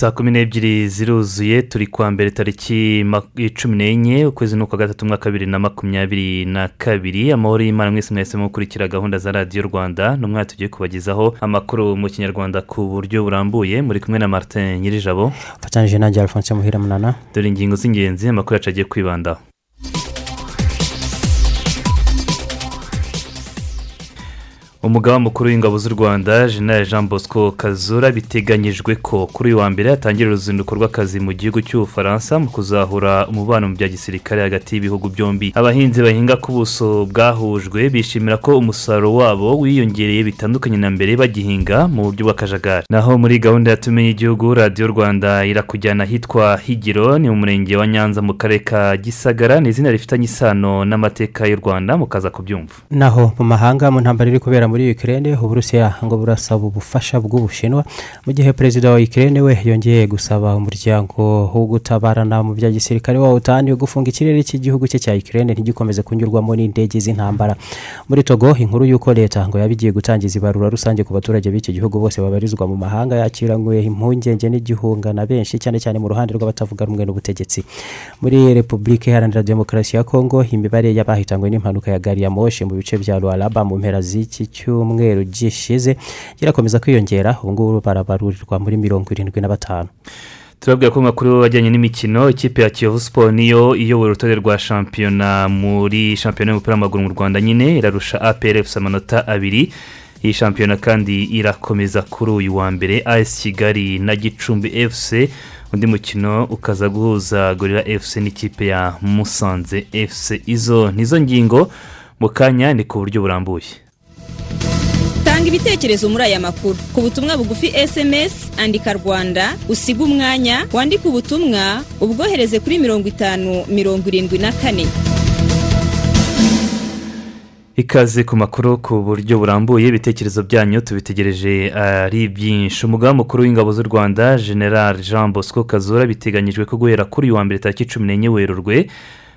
Saa kumi n'ebyiri ziruzuye turi kwa mbere tariki cumi n'enye ukwezi ni ukwa gatatu umwaka bibiri na makumyabiri na kabiri. Amahoro y'imana mwese mwahisemo gukurikira gahunda za radiyo rwanda. Ni umwaka tugiye kubagezaho amakuru mu kinyarwanda ku buryo burambuye. Muri kumwe na martin nyirijabo. Mfatanyije nanjye alphonse muhira munana. Dore ingingo z'ingenzi amakuru yacu agiye kwibandaho umugaba mukuru w'ingabo z'u rwanda jenerali jean bosco kazura biteganyijwe ko kuri uyu wa mbere hatangira uruzinduko rw'akazi mu gihugu cy'ubufaransa mu kuzahura umubano mu bya gisirikare hagati y'ibihugu byombi. Abahinzi bahinga ku buso bwahujwe bishimira ko umusaruro wabo wiyongereye bitandukanye na mbere bagihinga mu buryo bw'akajagari. Naho muri gahunda yatumenye y'igihugu radiyo rwanda irakujyana ahitwa higiro ni mu murenge wa nyanza mu karere ka gisagara ni izina rifitanye isano n'amateka y'u rwanda mukaza kubyumva. Naho mu mahanga mu ntambaro iri kubera muri Ukraine uburusiya ngo burasaba ubufasha bw'ubushinwa. Mu gihe perezida wa Ukraine we yongeye gusaba umuryango wo gutabarana mu bya gisirikare wa utani gufunga ikirere cy'igihugu cye cya Ukraine ntigikomeze kunyurwamo n'indege z'intambara. Muri togo inkuru y'uko leta ngo yabigiye gutangiza ibarura rusange ku baturage b'iki gihugu bose babarizwa mu mahanga yakiranywe impungenge n'igihunga na benshi cyane cyane mu ruhande rw'abatavuga rumwe n'ubutegetsi. Muri repubulika iharanira demokarasi ya kongo imibare y'abahitanywe n'impanuka ya gari ya moshi mu bice bya ruwaraba mu mpera z'iki cyumweru gishize kirakomeza kwiyongera. Ubu ngubu barabarurirwa muri mirongo irindwi na batanu. Turabwira ko makuru ajyanye n'imikino ikipe ya kiyovu siporo niyo iyoboye urutonde rwa shampiyona muri shampiyona y'umupira w'amaguru mu rwanda nyine irarusha APRFC amanota abiri. Iyi shampiyona kandi irakomeza kuri uyu wa mbere as kigali na gicumbi fc undi mukino ukaza guhuza gorira fc n'ikipe ya musanze fc izo nizo ngingo. Mu kanya ni ku buryo burambuye. Tanga ibitekerezo muri aya makuru. Ku butumwa bugufi sms andika rwanda usiga umwanya wandike ubutumwa ubwohereze kuri mirongo itanu mirongo irindwi na kane. Ikaze ku makuru ku buryo burambuye ibitekerezo byanyu tubitegereje ari byinshi. Umugaba mukuru w'ingabo z'u rwanda general jean bosco kazura biteganyijwe ko guhera kuri uyu wa mbere tariki cumi n'enye werurwe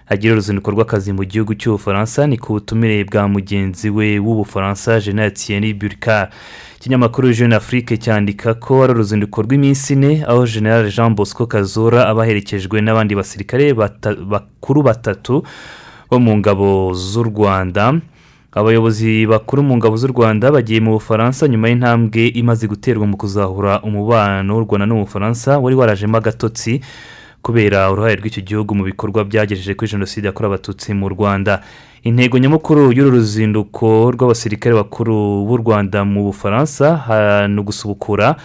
agira uruzinduko rw'akazi mu gihugu cy'ubufaransa ni ku butumire bwa mugenzi we w'ubufaransa thierry burkard. Ikinyamakuru jeune afrique cyandika ko ari uruzinduko rw'iminsi ine aho general jean bosco kazura aba aherekejwe n'abandi basirikare bakuru batatu bo mu ngabo z'u rwanda. Abayobozi bakuru mu ngabo z'u rwanda bagiye mu bufaransa nyuma y'intambwe imaze guterwa mu kuzahura umubano w'u rwanda n'ubufaransa wari warajemo agatotsi kubera uruhare rw'icyo gihugu mu bikorwa byagejeje kuri jenoside yakorewe abatutsi mu rwanda. Intego nyamukuru y'uru ruzinduko rw'abasirikare bakuru b'u rwanda mu bufaransa ni ugusubukura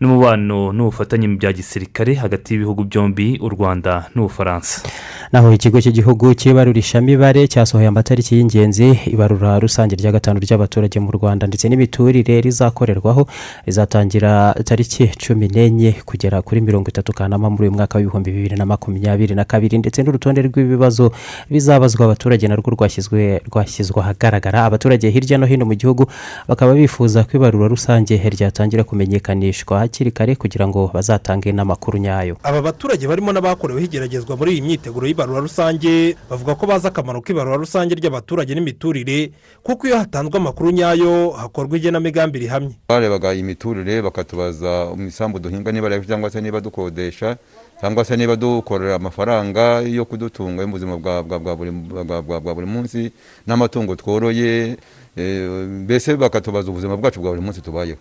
n'umubano n'ubufatanye mu bya gisirikare hagati y'ibihugu byombi u rwanda n'ubufaransa. Naho ikigo cy'igihugu cy'ibarurishamibare cyasohoye amatariki y'ingenzi ibarura rusange rya gatanu ry'abaturage mu rwanda ndetse n'imiturire rizakorerwaho rizatangira tariki cumi n'enye kugera kuri mirongo itatu kanama muri uyu mwaka w'ibihumbi bibiri na makumyabiri na kabiri ndetse n'urutonde rw'ibibazo bizabazwa abaturage narwo rwashyizwe ahagaragara. Abaturage hirya no hino mu gihugu bakaba bifuza ko ibarura rusange ryatangira kumenyekanishwa hakiri kare kugira ngo bazatange n'amakuru nyayo. Aba baturage barimo n'abakoreweho igeragezwa muri iyi myiteguro y'ibarura rusange bavuga ko bazi akamaro k'ibarura rusange ry'abaturage n'imiturire kuko iyo hatanzwe amakuru nyayo hakorwa igenamigambi rihamye. Barebaga imiturire bakatubaza imisambu duhinga niba cyangwa se niba dukodesha cyangwa se niba dukorera amafaranga yo kudutunga mu buzima bwa buri munsi n'amatungo tworoye mbese bakatubaza ubuzima bwacu bwa buri munsi tubayeho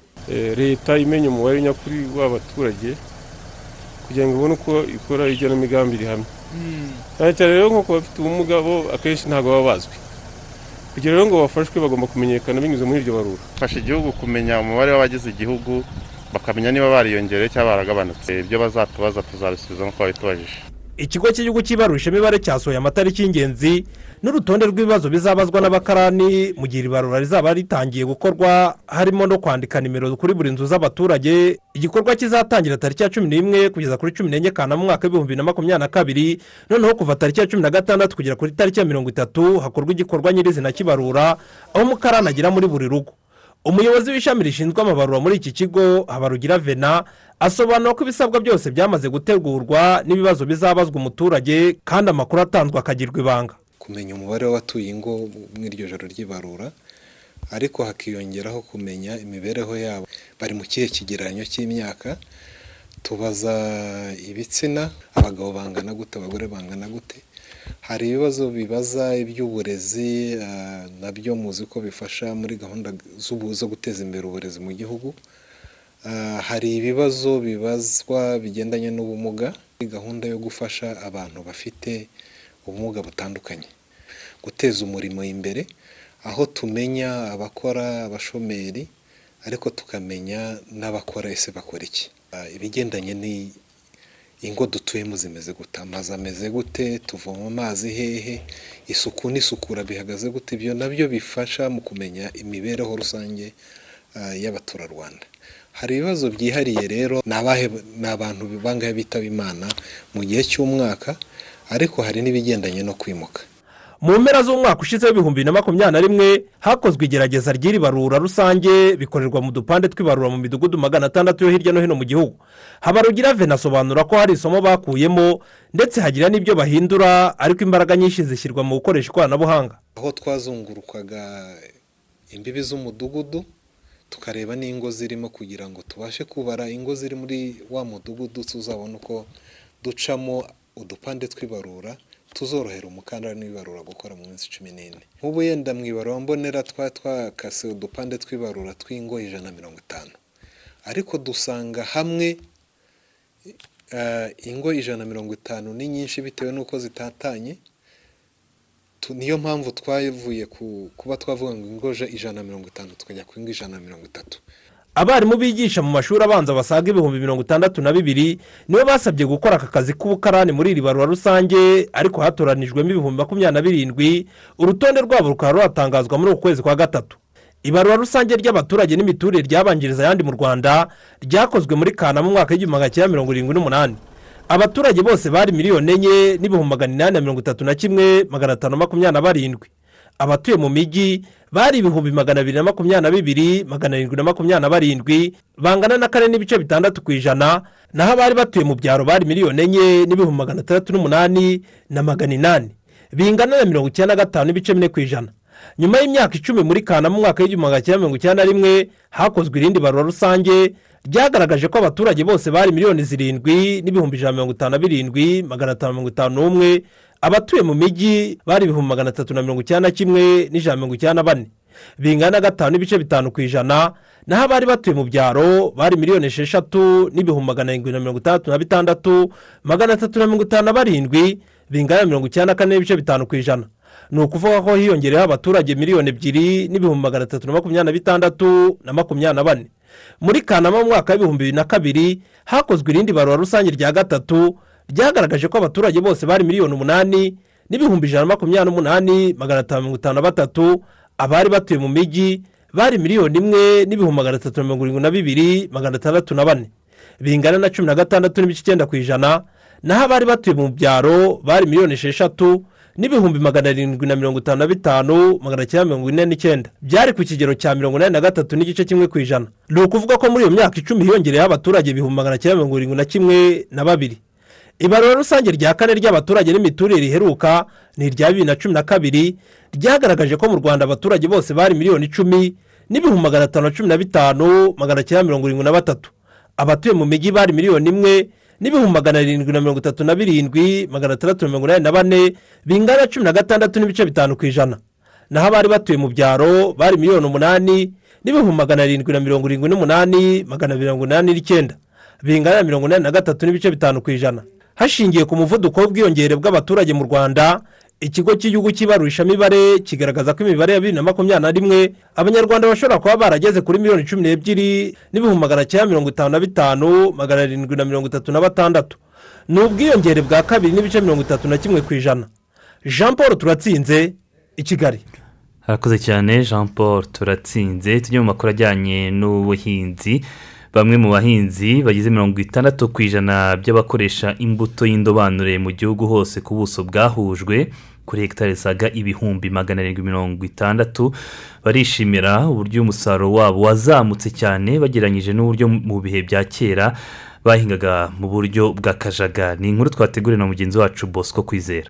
leta imenya umubare nyakuri w'abaturage kugira ngo ibone uko ikora igenamigambi rihamye cyane cyane rero nk'uko bafite ubumuga bo akenshi ntabwo baba bazwi kugira rero ngo bafashwe bagomba kumenyekana binyuze muri iryo barura bafasha igihugu kumenya umubare w'abagize igihugu bakamenya niba bariyongereye cyangwa baragabanutse ibyo bazatubaza tuzabisubiza nk'uko babitubajije ikigo cy'igihugu cy'ibarurishamibare cyasohoye amatariki y'ingenzi n'urutonde rw'ibibazo bizabazwa n'abakarani mu gihe iri barura rizaba ritangiye gukorwa harimo no kwandika nimero kuri buri nzu z'abaturage. Igikorwa kizatangira tariki ya cumi n'imwe kugeza kuri cumi n'enye kanama mu mwaka w'ibihumbi na makumyabiri na kabiri. Noneho kuva tariki ya cumi na gatandatu kugera kuri tariki ya mirongo itatu hakorwa igikorwa nyirizina cy'ibarura aho umukarani agera muri buri rugo. Umuyobozi w'ishami rishinzwe amabarura muri iki kigo habarugira vena asobanura ko ibisabwa byose byamaze gutegurwa n'ibibazo bizabazwa umuturage kandi amakuru atanzwe akagirwa ibanga. Kumenya umubare w'abatuye ingo muri iryo joro ry'ibarura ariko hakiyongeraho kumenya imibereho yabo. Bari mu kihe kigereranyo cy'imyaka tubaza ibitsina abagabo bangana gute abagore bangana gute? Hari ibibazo bibaza iby'uburezi na byo muzi ko bifasha muri gahunda zo guteza imbere uburezi mu gihugu. Hari ibibazo bibazwa bigendanye n'ubumuga gahunda yo gufasha abantu bafite ubumuga butandukanye. Guteza umurimo imbere aho tumenya abakora abashomeri ariko tukamenya n'abakora ese bakora iki. Ibigendanye ni ingo dutuyemo zimeze gute? Amazu ameze gute? Tuvoma amazi hehe? Isuku n'isukura bihagaze gute? Ibyo na byo bifasha mu kumenya imibereho rusange y'abaturarwanda. Hari ibibazo byihariye rero ni abantu bangahe bitaba imana? Mu gihe cy'umwaka ariko hari n'ibigendanye no kwimuka. Mu mpera z'umwaka ushize w'ibihumbi bibiri na makumyabiri na rimwe hakozwe igerageza ry'iri barura rusange bikorerwa mu dupande tw'ibarura mu midugudu magana atandatu yo hirya no hino mu gihugu. Habarugira vena asobanura ko hari isomo bakuyemo ndetse hagira n'ibyo bahindura ariko imbaraga nyinshi zishyirwa mu gukoresha ikoranabuhanga. Aho twazungurukaga imbibi z'umudugudu tukareba n'ingo zirimo kugira ngo tubashe kubara ingo ziri muri wa mudugudu tuzabona uko ducamo udupande tw'ibarura tuzorohera umukandara n'ibarura gukora mu minsi cumi n'ine. Nk'ubu yenda mu ibarura mbonera twa twakase udupande tw'ibarura tw'ingo ijana na mirongo itanu. Ariko dusanga hamwe ingo ijana na mirongo itanu ni nyinshi bitewe n'uko zitatanye. Niyo mpamvu twavuye kuba twavuga ngo ingo ijana na mirongo itanu tukajya ku ingo ijana na mirongo itatu. Abarimu bigisha mu mashuri abanza basaga ibihumbi mirongo itandatu na bibiri nibo basabye gukora aka kazi k'ubukarani muri iri barura rusange ariko hatoranijwemo ibihumbi makumyabiri na birindwi urutonde rwabo rukaba ruratangazwa muri uku kwezi kwa gatatu. Ibarura rusange ry'abaturage n'imiturire ryabanjiriza ayandi mu rwanda ryakozwe muri kanama mu mwaka w'igihumbi magana cyenda mirongo irindwi n'umunani. Abaturage bose bari miliyoni enye n'ibihumbi magana inani na mirongo itatu na kimwe magana atanu makumyabiri na barindwi. Abatuye mu mijyi bari ibihumbi magana abiri na makumyabiri na bibiri magana arindwi na makumyabiri na barindwi bangana na kane n'ibice bitandatu ku ijana. Naho abari batuye mu byaro bari miliyoni enye n'ibihumbi magana atandatu n'umunani na magana inani. Bingana na mirongo icyenda na gatanu n'ibice bine ku ijana. Nyuma y'imyaka icumi muri kanama mu mwaka w'igihumbi magana cyenda mirongo icyenda na rimwe hakozwe irindi barura rusange ryagaragaje ko abaturage bose bari miliyoni zirindwi n'ibihumbi ijana na mirongo itanu na birindwi magana atanu mirongo itanu n'umwe abatuye mu mijyi bari ibihumbi magana atatu na mirongo icyenda na kimwe n'ijana na mirongo icyenda na bane. Bingana na gatanu n'ibice bitanu ku ijana naho abari batuye mu byaro bari miliyoni esheshatu n'ibihumbi magana arindwi na mirongo itandatu na bitandatu magana atatu na mirongo itanu na barindwi bingana na mirongo icyenda na kane n'ibice bitanu ku ijana. Ni ukuvuga ko hiyongereyeho abaturage miliyoni ebyiri n'ibihumbi magana atatu na makumyabiri na bitandatu na makumyabiri na bane. Muri kanama mu mwaka w'ibihumbi bibiri na kabiri hakozwe irindi barura rusange rya gatatu ryagaragaje ko abaturage bose bari miliyoni umunani n'ibihumbi ijana na makumyabiri n'umunani magana atanu mirongo itanu na batatu abari batuye mu mijyi bari miliyoni imwe n'ibihumbi magana atatu mirongo irindwi na bibiri magana atandatu na bane. Bingana na cumi na gatandatu n'ibice icyenda ku ijana naho abari batuye mu byaro bari miliyoni esheshatu n'ibihumbi magana arindwi na mirongo itanu na bitanu magana cyenda mirongo ine n'icyenda. Byari ku kigero cya mirongo inani na gatatu n'igice kimwe ku ijana. Ni ukuvuga ko muri iyo myaka icumi hiyongereyeho abaturage ibihumbi magana cyenda mirongo irindwi na kimwe na babiri. Ibarura rusange rya kane ry'abaturage n'imiturire riheruka ni irya bibiri na cumi na kabiri ryagaragaje ko mu rwanda abaturage bose bari miliyoni icumi n'ibihumbi magana atanu na cumi na bitanu magana cyenda mirongo irindwi na batatu. Abatuye mu mijyi bari miliyoni imwe n'ibihumbi magana arindwi na mirongo itatu na birindwi magana atandatu na mirongo inani na bane bingana na cumi na gatandatu n'ibice bitanu ku ijana. Naho abari batuye mu byaro bari miliyoni umunani n'ibihumbi magana arindwi na mirongo irindwi n'umunani magana mirongo inani n'icyenda bingana na mirongo inani na gatatu n'ibice bitanu ku ijana. Hashingiwe ku muvuduko w'ubwiyongere bw'abaturage mu rwanda ikigo cy'igihugu cy'ibarurishamibare kigaragaza ko imibare ya bibiri na makumyabiri na rimwe abanyarwanda bashobora kuba barageze kuri miliyoni cumi n'ebyiri n'ibihumbi magana cyenda mirongo itanu na bitanu magana arindwi na mirongo itatu na batandatu. Ni ubwiyongere bwa kabiri n'ibice mirongo itatu na kimwe ku ijana. Jean paul turatsinze i kigali. Harakoze cyane jean paul turatsinze. Tujye mu makuru ajyanye n'ubuhinzi. Bamwe mu bahinzi bagize mirongo itandatu ku ijana by'abakoresha imbuto y'indobanure mu gihugu hose ku buso bwahujwe kuri hegitari zisaga ibihumbi magana arindwi mirongo itandatu barishimira uburyo umusaruro wabo wazamutse cyane bagereranyije n'uburyo mu bihe bya kera bahingaga mu buryo bw'akajagari ni inkuru twateguriwe na mugenzi wacu bosco kwizera.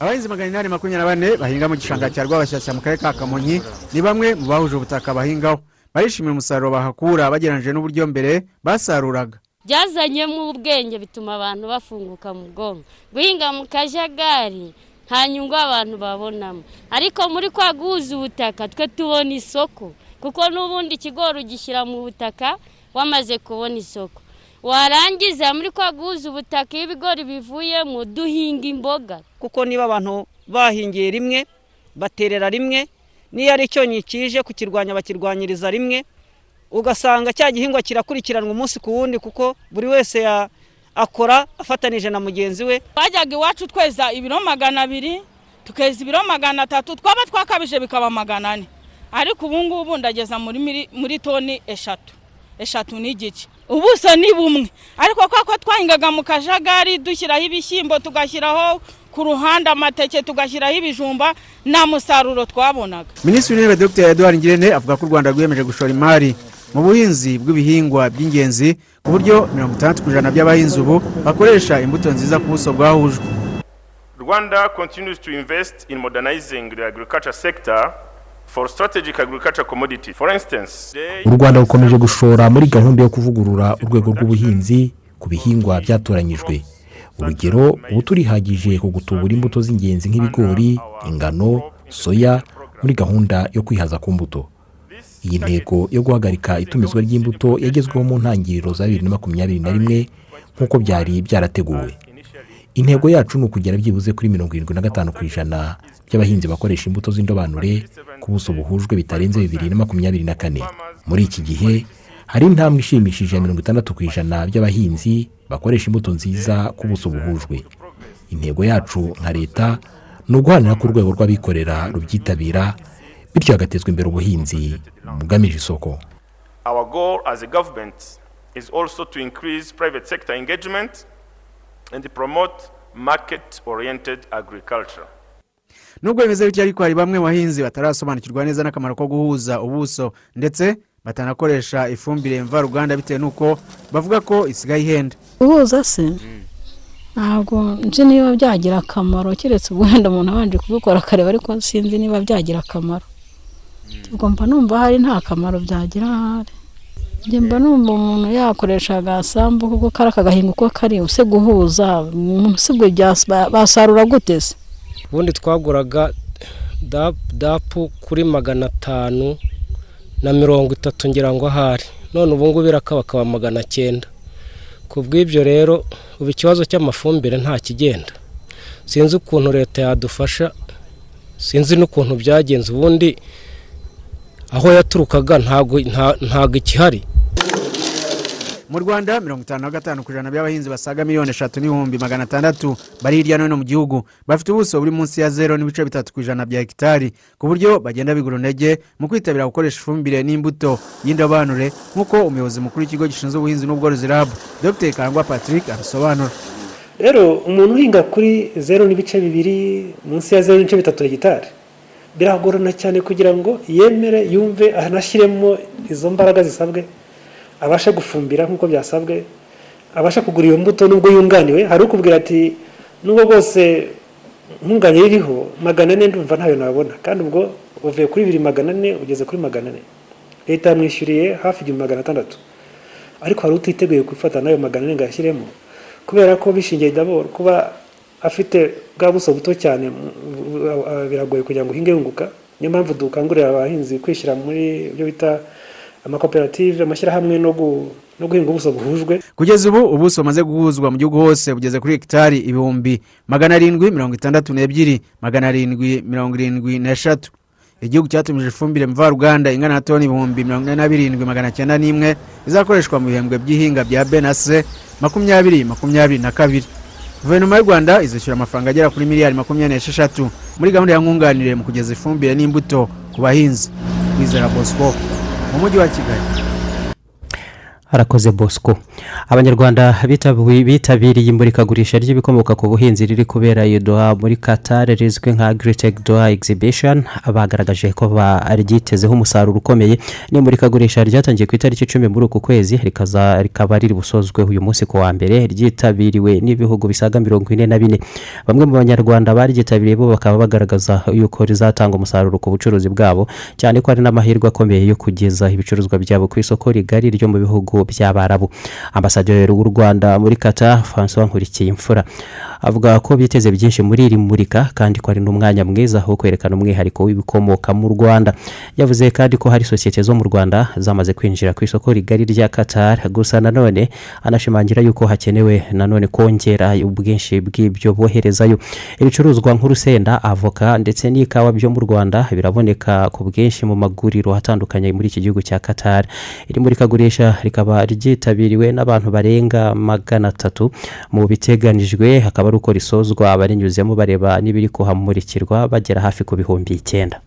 Abahinzi magana inani makumyabiri na bane bahinga mu gishanga cya rwabashyashya mu karere ka kamonyi ni bamwe mu bahuje ubutaka bahingaho. Barishimira umusaruro bahakura bagereranyije n'uburyo mbere basaruraga. Byazanyemo ubwenge bituma abantu bafunguka mu bwonko. Guhinga mu kajagari nta nyungu abantu babonamo. Ariko muri kwa guhuza ubutaka twe tubona isoko. Kuko n'ubundi ikigori ugishyira mu butaka wamaze kubona isoko. Warangiza muri kwa guhuza ubutaka iyo ibigori bivuyemo duhinga imboga. Kuko niba abantu bahingiye rimwe baterera rimwe n'iyo ari icyonnyi kije kukirwanya bakirwanyiriza rimwe ugasanga cya gihingwa kirakurikiranwa umunsi ku wundi kuko buri wese akora afatanije na mugenzi we. Bajyaga iwacu tweza ibiro magana abiri tukeza ibiro magana atatu twaba twakabije bikaba magana ane. Ariko ubu ngubu ndageza muri toni eshatu. Eshatu n'igice ubuso ni bumwe. Ariko ko twahingaga mu kajagari dushyiraho ibishyimbo tugashyiraho ku ruhande amateke tugashyiraho ibijumba nta musaruro twabonaga. Minisitiri w'intebe dr. Eduard ngirente avuga ko u rwanda rwiyemeje gushora imari mu buhinzi bw'ibihingwa by'ingenzi ku buryo mirongo itandatu ku ijana by'abahinzi ubu bakoresha imbuto nziza ku buso bwahujwe. Rwanda continues to invest in modernizing the agriculture sector for strategic agriculture commodity for instance u rwanda rukomeje gushora muri gahunda yo kuvugurura urwego rw'ubuhinzi ku bihingwa byatoranyijwe. Urugero ubu turihagije ku gutubura imbuto z'ingenzi nk'ibigori ingano soya muri gahunda yo kwihaza ku mbuto. Iyi ntego yo guhagarika itumizwa ry'imbuto yagezweho mu ntangiriro za bibiri na makumyabiri na rimwe nk'uko byari byarateguwe. Intego yacu ni ukugera byibuze kuri mirongo irindwi na gatanu ku ijana by'abahinzi bakoresha imbuto z'indobanure ku buso buhujwe bitarenze bibiri na makumyabiri na kane. Muri iki gihe hari intambwe ishimishije ya mirongo itandatu ku ijana by'abahinzi bakoresha imbuto nziza ku buso buhujwe. Intego yacu nka leta ni uguharanira ko urwego rw'abikorera rubyitabira bityo hagatezwa imbere ubuhinzi bugamije isoko. Our goal as a government is also to increase private sector engagement and promote market oriented agriculture. Nubwo bimeze bityo ariko hari bamwe mu bahinzi batarasobanukirwa neza n'akamaro ko guhuza ubuso ndetse batanakoresha ifumbire mvaruganda bitewe n'uko bavuga ko isigaye ihenda. Guhuza se? Ntabwo nzi niba byagira akamaro. Keretse wenda umuntu abanje kubikora akareba ariko sinzi niba byagira akamaro. Mba numva hari nta kamaro byagira ahari. Mba numva umuntu yakoresha agasambu kuko kari akagahinga uko kari use guhuza umuntu usibwe basarura gute se? Ubundi twaguraga dapu kuri magana atanu. Na mirongo itatu ngira ngo ahari. None ubu ngubu irakabakaba magana cyenda. Ku bw'ibyo rero ubu ikibazo cy'amafumbire nta kigenda. Sinzi ukuntu leta yadufasha sinzi n'ukuntu byagenze. Ubundi aho yaturukaga ntabwo ikihari. Mu rwanda mirongo itanu na gatanu ku ijana by'abahinzi basaga miliyoni eshatu n'ibihumbi magana atandatu bari hirya no hino mu gihugu. Bafite ubuso buri munsi ya zero n'ibice bitatu ku ijana bya hegitari ku buryo bagenda bigura intege mu kwitabira gukoresha ifumbire n'imbuto y'indobanure nk'uko umuyobozi mukuru w'ikigo gishinzwe ubuhinzi n'ubworozi rabu dr. Karangwa patrick abisobanura. Rero umuntu uhinga kuri zero n'ibice bibiri munsi ya zero n'ibice bitatu hegitari biragorana cyane kugira ngo yemere yumve anashyiremo izo mbaraga zisabwe abashe gufumbira nk'uko byasabwe abashe kugura iyo mbuto nubwo yunganiwe. Hari ukubwira ati nubwo rwose nkunganye iriho magana ane ndumva ntayo nabona. Kandi ubwo uvuye kuri bibiri magana ane ugeze kuri magana ane. Leta yamwishyuriye hafi igihumbi magana atandatu. Ariko hari utiteguye gufata n'ayo magana ane ngo ayashyiremo. Kubera ko bishingiye daboro kuba afite bwa buso buto cyane biragoye kugira ngo uhinge yunguka. Niyo mpamvu dukangurira abahinzi kwishyira muri ibyo bita amakoperative amashyirahamwe no guhinga ubuso buhujwe. Kugeza ubu ubuso bumaze guhuzwa mu gihugu hose bugeze kuri hegitari ibihumbi magana arindwi mirongo itandatu n'ebyiri magana arindwi mirongo irindwi n'eshatu. Igihugu cyatumije ifumbire mvaruganda ingana na toni ibihumbi mirongo ine na birindwi magana cyenda n'imwe izakoreshwa mu bihembwe by'ihinga bya benase makumyabiri makumyabiri na kabiri. Guverinoma y'u rwanda izishyura amafaranga agera kuri miliyari makumyabiri n'esheshatu. Muri gahunda ya nkunganire mu kugeza ifumbire n'imbuto ku bahinzi. Kwizera bosco. Mu mujyi wa kigali. Harakoze bosco. Abanyarwanda bitabi- bitabiriye imurikagurisha ry'ibikomoka ku buhinzi riri kubera i doha muri qatar rizwi nka agritech doha exhibition. Bagaragaje ko baryitezeho umusaruro ukomeye. Ni imurikagurisha ryatangiye ku itariki icumi muri uku kwezi rikaba riri busozwe uyu munsi ku wa mbere ryitabiriwe n'ibihugu bisaga mirongo ine na bine. Bamwe mu banyarwanda baryitabiriye bo bakaba bagaragaza yuko rizatanga umusaruro ku bucuruzi bwabo. Cyane ko hari n'amahirwe akomeye yo kugeza ibicuruzwa byabo ku isoko rigari ryo mu bihugu by'abarabu. Ambasaderi w'u rwanda muri kata francois nkurikiye imfura avuga ko biteze byinshi muri iri murika kandi ko ari n'umwanya mwiza wo kwerekana umwihariko w'ibikomoka mu rwanda. Yavuze kandi ko hari sosiyete zo mu rwanda zamaze kwinjira ku isoko rigari rya qatar. Gusa nanone anashimangira yuko hakenewe nanone kongera ubwinshi bw'ibyo boherezayo. Ibicuruzwa nk'urusenda avoka ndetse n'ikawa byo mu rwanda biraboneka ku bwinshi mu maguriro atandukanye muri iki gihugu cya qatar. Iri murikagurisha rikaba ryitabiriwe n'abantu barenga magana atatu. Mu biteganijwe hakaba ari uko risozwa abarinyuzemo bareba n'ibiri kuhamurikirwa bagera hafi ku bihumbi icyenda.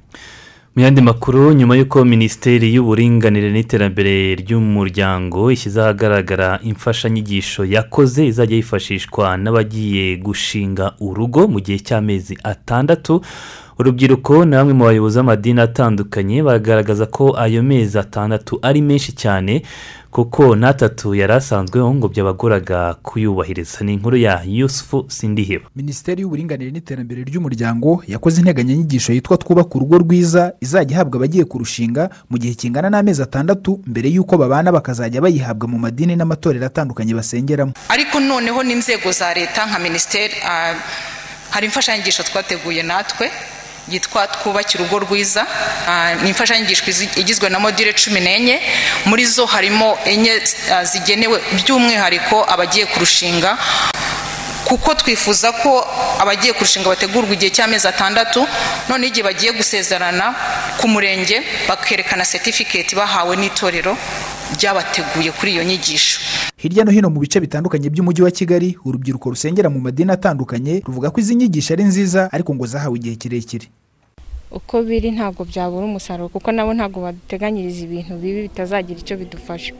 Mu yandi makuru nyuma y'uko minisiteri y'uburinganire n'iterambere ry'umuryango ishyize ahagaragara imfashanyigisho yakoze izajya yifashishwa n'abagiye gushinga urugo mu gihe cy'amezi atandatu urubyiruko na bamwe mu bayobozi b'amadini atandukanye bagaragaza ko ayo mezi atandatu ari menshi cyane kuko n'atatu yari asanzweho ngo byabagoraga kuyubahiriza. Ni inkuru ya yusufu sindiheba minisiteri y'uburinganire n'iterambere ry'umuryango yakoze integanyanyigisho yitwa twubaka urugo rwiza izajya ihabwa abagiye kurushinga mu gihe kingana n'amezi atandatu mbere y'uko babana bakazajya bayihabwa mu madini n'amatorero atandukanye basengeramo. Ariko noneho n'inzego za leta nka minisiteri ah, hari imfashanyigisho twateguye natwe. Yitwa twubakire urugo rwiza. Ah, ni imfashanyigisho igizwe na modire cumi n'enye. Muri zo harimo enye ah, zigenewe by'umwihariko abagiye kurushinga kuko twifuza ko abagiye kurushinga bategurwa igihe cy'amezi atandatu. Noneho igihe bagiye gusezerana ku murenge bakerekana setifiketi bahawe n'itorero. Ryabateguye kuri iyo nyigisho. Hirya no hino mu bice bitandukanye by'umujyi wa kigali urubyiruko rusengera mu madini atandukanye ruvuga ko izi nyigisho ari nziza ariko ngo zahawe igihe kirekire. Uko biri ntabwo byabura umusaruro kuko nabo ntabwo baduteganyiriza ibintu bibi bitazagira icyo bidufasha.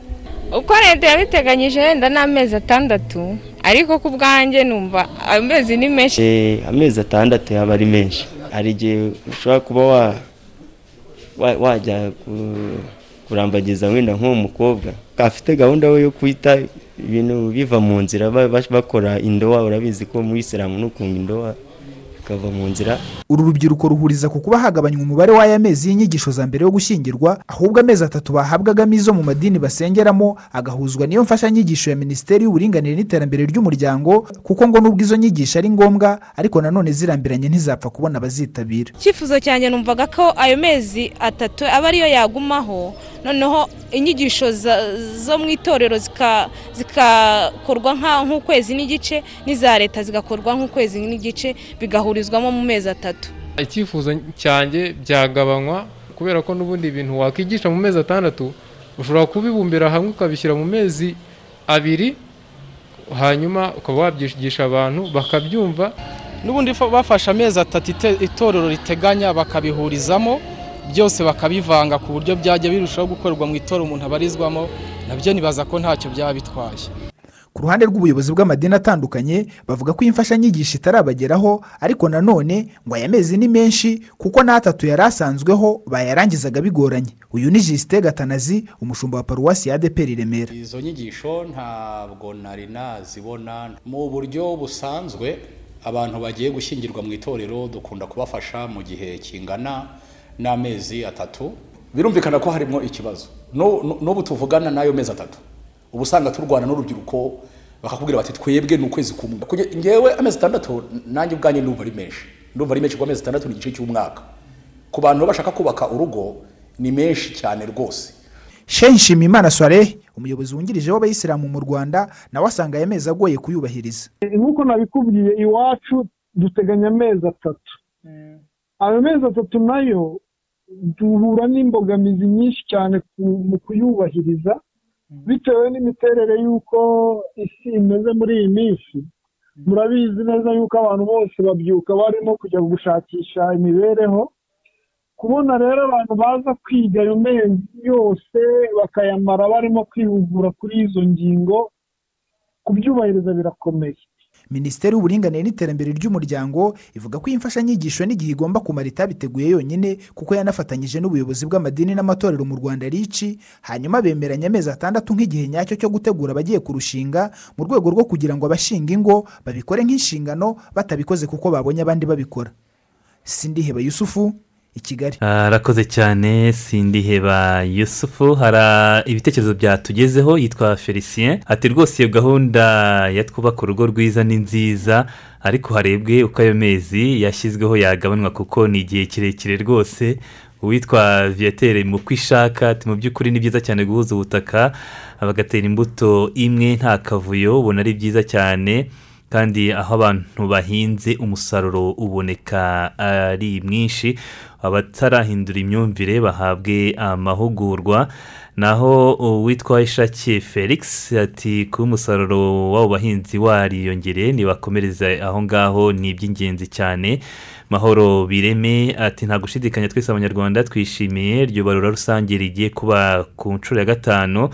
Uko leta yabiteganyije wenda ni amezi atandatu ariko ku bwanjye numva amezi ni menshi. Eh, amezi atandatu yaba ari menshi. Hari igihe ushobora kuba wa- wa- wajya ku- kurambagiza wenda nk'uwo mukobwa. Afite gahunda we yo kwita ibintu biva mu nzira ba- ba- bakora indowa urabizi ko muri isilamu n'ukunga indowa bikava mu nzira. Uru rubyiruko ruhuriza ku kuba hagabanywa umubare w'aya mezi y'inyigisho za mbere yo gushyingirwa ahubwo amezi atatu bahabwagamo izo mu madini basengeramo agahuzwa n'iyo mfashanyigisho ya minisiteri y'uburinganire n'iterambere ry'umuryango kuko ngo nubwo izo nyigisho ari ngombwa ariko nanone zirambiranye ntizapfa kubona abazitabira. Icyifuzo cyanjye numvaga ko ayo mezi atatu aba ariyo yagumaho noneho inyigisho zo mu itorero zika- zikakorwa nka- nk'ukwezi n'igice n'iza leta zigakorwa nk'ukwezi n'igice bigahurizwamo mu mezi atatu. Icyifuzo cyanjye byagabanywa kubera ko n'ubundi ibintu wakwigisha mu mezi atandatu ushobora kubibumbira hamwe ukabishyira mu mezi abiri hanyuma ukaba wabyigisha abantu bakabyumva. N'ubundi fa- bafashe amezi atatu itorero riteganya bakabihurizamo byose bakabivanga ku buryo byajya birushaho gukorerwa mu itorero umuntu abarizwamo na byo nibaza ko ntacyo byaba bitwaye ku ruhande rw'ubuyobozi bw'amadini atandukanye bavuga ko iyi mfashanyigisho itarabageraho ariko nanone ngo aya mezi ni menshi kuko n'atatu yari asanzweho bayarangizaga bigoranye. Uyu ni jisite gatanazi umushumba wa paruwasi ya adeperi i remera izo nyigisho ntabwo nari nazibona mu buryo busanzwe abantu bagiye gushyingirwa mu itorero dukunda kubafasha mu gihe kingana n'amezi atatu. Birumvikana ko harimo ikibazo. No- no- n'ubu tuvugana n'ayo mezi atatu. Uba usanga turwana n'urubyiruko bakakubwira bati twebwe ni ukwezi kumwe ngewe amezi atandatu nanjye ubwanjye ndumva ari menshi. Ndumva ari menshi kuko amezi atandatu ni igice cy'umwaka. Ku bantu bashaka kubaka urugo ni menshi cyane rwose. Shehe nshimiyimana soire umuyobozi wungirije w'abayisilamu mu rwanda nawe asanga aya mezi agoye kuyubahiriza. Nk'uko nabikubwiye iwacu duteganya amezi atatu. Ayo mezi atatu na yo duhura n'imbogamizi nyinshi cyane mu kuyubahiriza bitewe n'imiterere y'uko isi imeze muri iyi minsi. Murabizi neza yuko abantu bose babyuka barimo kujya gushakisha imibereho. Kubona rero abantu baza kwiga ayo mezi yose bakayamara barimo kwihugura kuri izo ngingo kubyubahiriza birakomeye. Minisiteri y'uburinganire n'iterambere ry'umuryango ivuga ko iyi mfashanyigisho n'igihe igomba kumara itabiteguye yonyine kuko yanafatanyije n'ubuyobozi bw'amadini n'amatorero mu rwanda rici hanyuma bemeranya amezi atandatu nk'igihe nyacyo cyo gutegura abagiye kurushinga mu rwego rwo kugira ngo abashinga ingo babikore nk'inshingano batabikoze kuko babonye abandi babikora. Sindiheba yusufu i kigali arakoze cyane sindiheba yusufu. Hari ibitekerezo byatugezeho yitwa felicien. Ati rwose iyo gahunda ya twubaka urugo rwiza ni nziza ariko harebwe uko ayo mezi yashyizweho yagabanwa kuko ni igihe kirekire rwose. Uwitwa viyatere mu kwishaka ati mu by'ukuri ni byiza cyane guhuza ubutaka bagatera imbuto imwe nta kavuyo ubona ari byiza cyane. Kandi aho abantu bahinze umusaruro uboneka ari mwinshi abatarahindura imyumvire bahabwe amahugurwa. Naho uwitwa ishakiye felix ati kuba umusaruro w'abo bahinzi wariyongereye ntibakomereze aho ngaho ni iby'ingenzi cyane. Mahoro bireme ati nta gushidikanya twese abanyarwanda twishimiye iryo barura rusange rigiye kuba ku nshuro ya gatanu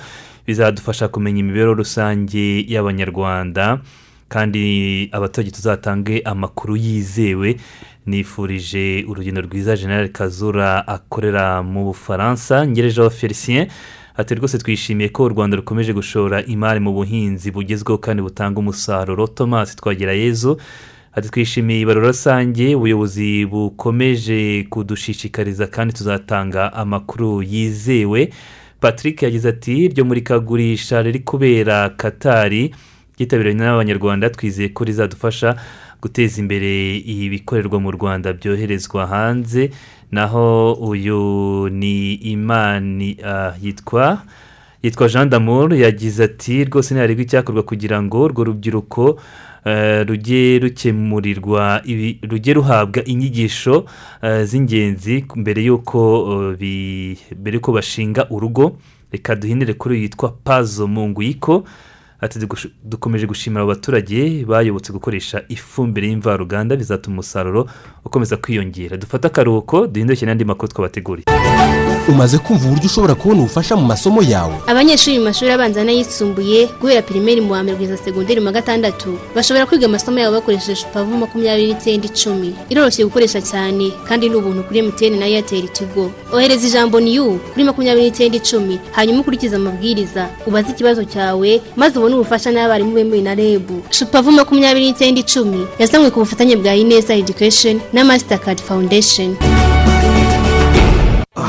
bizadufasha kumenya imibereho rusange y'abanyarwanda. Kandi abaturage tuzatange amakuru yizewe. Nifurije urugendo rwiza generale kazura akorera mu bufaransa. Ngerejeho felicien ati rwose twishimiye ko u rwanda rukomeje gushora imari mu buhinzi bugezweho kandi butanga umusaruro. Thomas twagira yezu ati twishimiye ibarura rusange ubuyobozi bukomeje kudushishikariza kandi tuzatanga amakuru yizewe. Patrick yagize ati iryo murikagurisha riri kubera katari. Ryitabiriwe n'abanyarwanda twizeye ko rizadufasha guteza imbere ibikorerwa mu rwanda byoherezwa hanze. Naho uyu ni imani yitwa yitwa jean d'amour yagize ati rwose ntiharebwe icyakorwa kugira ngo urwo rubyiruko rujye rukemurirwa rujye ruhabwa inyigisho z'ingenzi mbere y'uko mbere y'uko bashinga urugo. Reka duhindure kuri yitwa pazo munguyiko. Ati dukomeje gushimira abo baturage bayobotse gukoresha ifumbire y'imvaruganda bizatuma umusaruro ukomeza kwiyongera. Dufate akaruhuko duhinduke n'andi makuru twabateguriye. Umaze kumva uburyo ushobora kubona ubufasha mu masomo yawe. Abanyeshuri mu mashuri abanza n'ayisumbuye guhera pirimeri mu wa mbere kugeza segonderi mu wa gatandatu bashobora kwiga amasomo yabo bakoresheje pavu makumyabiri n'icyenda icumi. Iroroshye gukoresha cyane kandi ni ubuntu kuri emutiyeni na eyateri tigo. Ohereza ijambo niyu kuri makumyabiri n'icyenda icumi. Hanyuma ukurikize amabwiriza. Ubaze ikibazo cyawe maze ubone ubufasha n'abarimu bemewe na rebu shupavu makumyabiri n'icyenda icumi. Yazanywe ku bufatanye bwa ineza edikesheni na masitakadi fawundesheni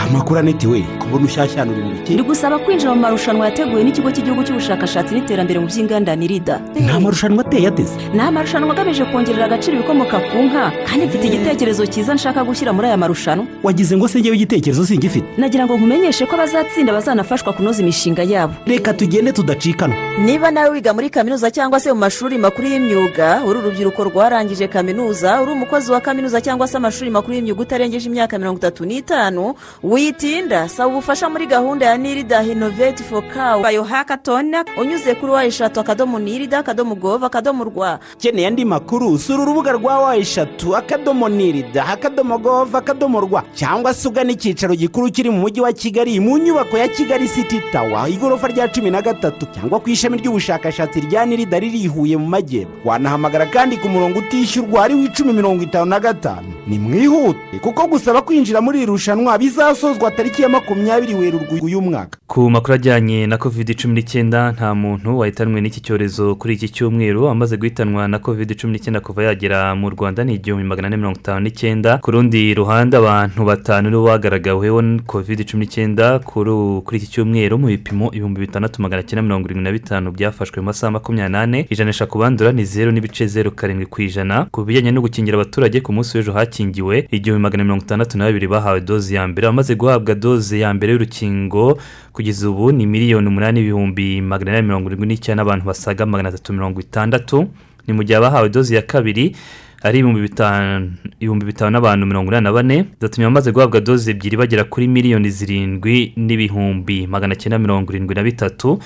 amakuru anitiwe kubona ushyashyana uri mu biki ndi gusaba kwinjira mu marushanwa yateguwe n'ikigo cy'igihugu cy'ubushakashatsi n'iterambere mu by'inganda nirida nta marushanwa ateye ateze. Ni amarushanwa agamije kongerera agaciro ibikomoka ku nka kandi mfite igitekerezo cyiza nshaka gushyira muri aya marushanwa. Wagize ngo se ngewe igitekerezo singifite? Nagira ngo nkumenyeshe ko abazatsinda bazanafashwa kunoza imishinga yabo. Reka tugende tudacikanwa niba nawe wiga muri kaminuza cyangwa se mu mashuri makuru y'imyuga uri urubyiruko rwarangije kaminuza uri umukozi wa kaminuza cyangwa se amashuri makuru y'imyuga utarengeje imyaka mirongo itatu n'itanu witinda saba ubufasha muri gahunda ya nirida hinoveti fo kawu bayo hakatoni unyuze kuri wa eshatu akadomo nirida akadomo gova akadomo rwa. Ukeneye andi makuru sura urubuga rwa wa eshatu akadomo nirida akadomo gova akadomo rwa. Cyangwa se ugana icyicaro gikuru kiri mu mujyi wa kigali mu nyubako ya kigali siti tawa igorofa rya cumi na gatatu. Cyangwa ku ishami ry'ubushakashatsi rya nirida riri i huye mu majyepfo wanahamagara kandi ku murongo utishyurwa ari wo icumi mirongo itanu na gatanu ni mwihute kuko gusaba kwinjira muri iri rushanwa bizasozwa tariki ya makumyabiri werurwe uyu mwaka ku makuru ajyanye na kovide cumi n'icyenda nta muntu wahitanwe n'iki cyorezo kuri iki cyumweru. Amaze guhitanwa na kovide cumi n'icyenda kuva yagera mu rwanda ni igihumbi magana ane mirongo itanu n'icyenda. Ku rundi ruhande abantu batanu nibo bagaragaweho kovide cumi n'icyenda kuri iki cyumweru. Mu bipimo ibihumbi bitandatu magana cyenda mirongo irindwi na bitanu byafashwe mu masaha makumyabiri n'ane. Ijanisha ku bandura ni zeru n'ibice zeru karindwi ku ijana. Ku bijyanye no gukingira abaturage ku munsi w'ejo hakingiwe igihumbi magana mirongo itandatu na babiri bahawe doze ya mbere. Bamaze guhabwa doze ya mbere y'urukingo kugeza ubu ni miliyoni umunani ibihumbi magana inani mirongo irindwi n'icyenda n'abantu basaga magana atatu mirongo itandatu. Ni mu gihe abahawe doze ya kabiri ari ibihumbi bitanu n'abantu mirongo inani na bane. Byatumye abamaze guhabwa doze ebyiri bagera kuri miliyoni zirindwi n'ibihumbi magana cyenda mirongo irindwi na bitatu.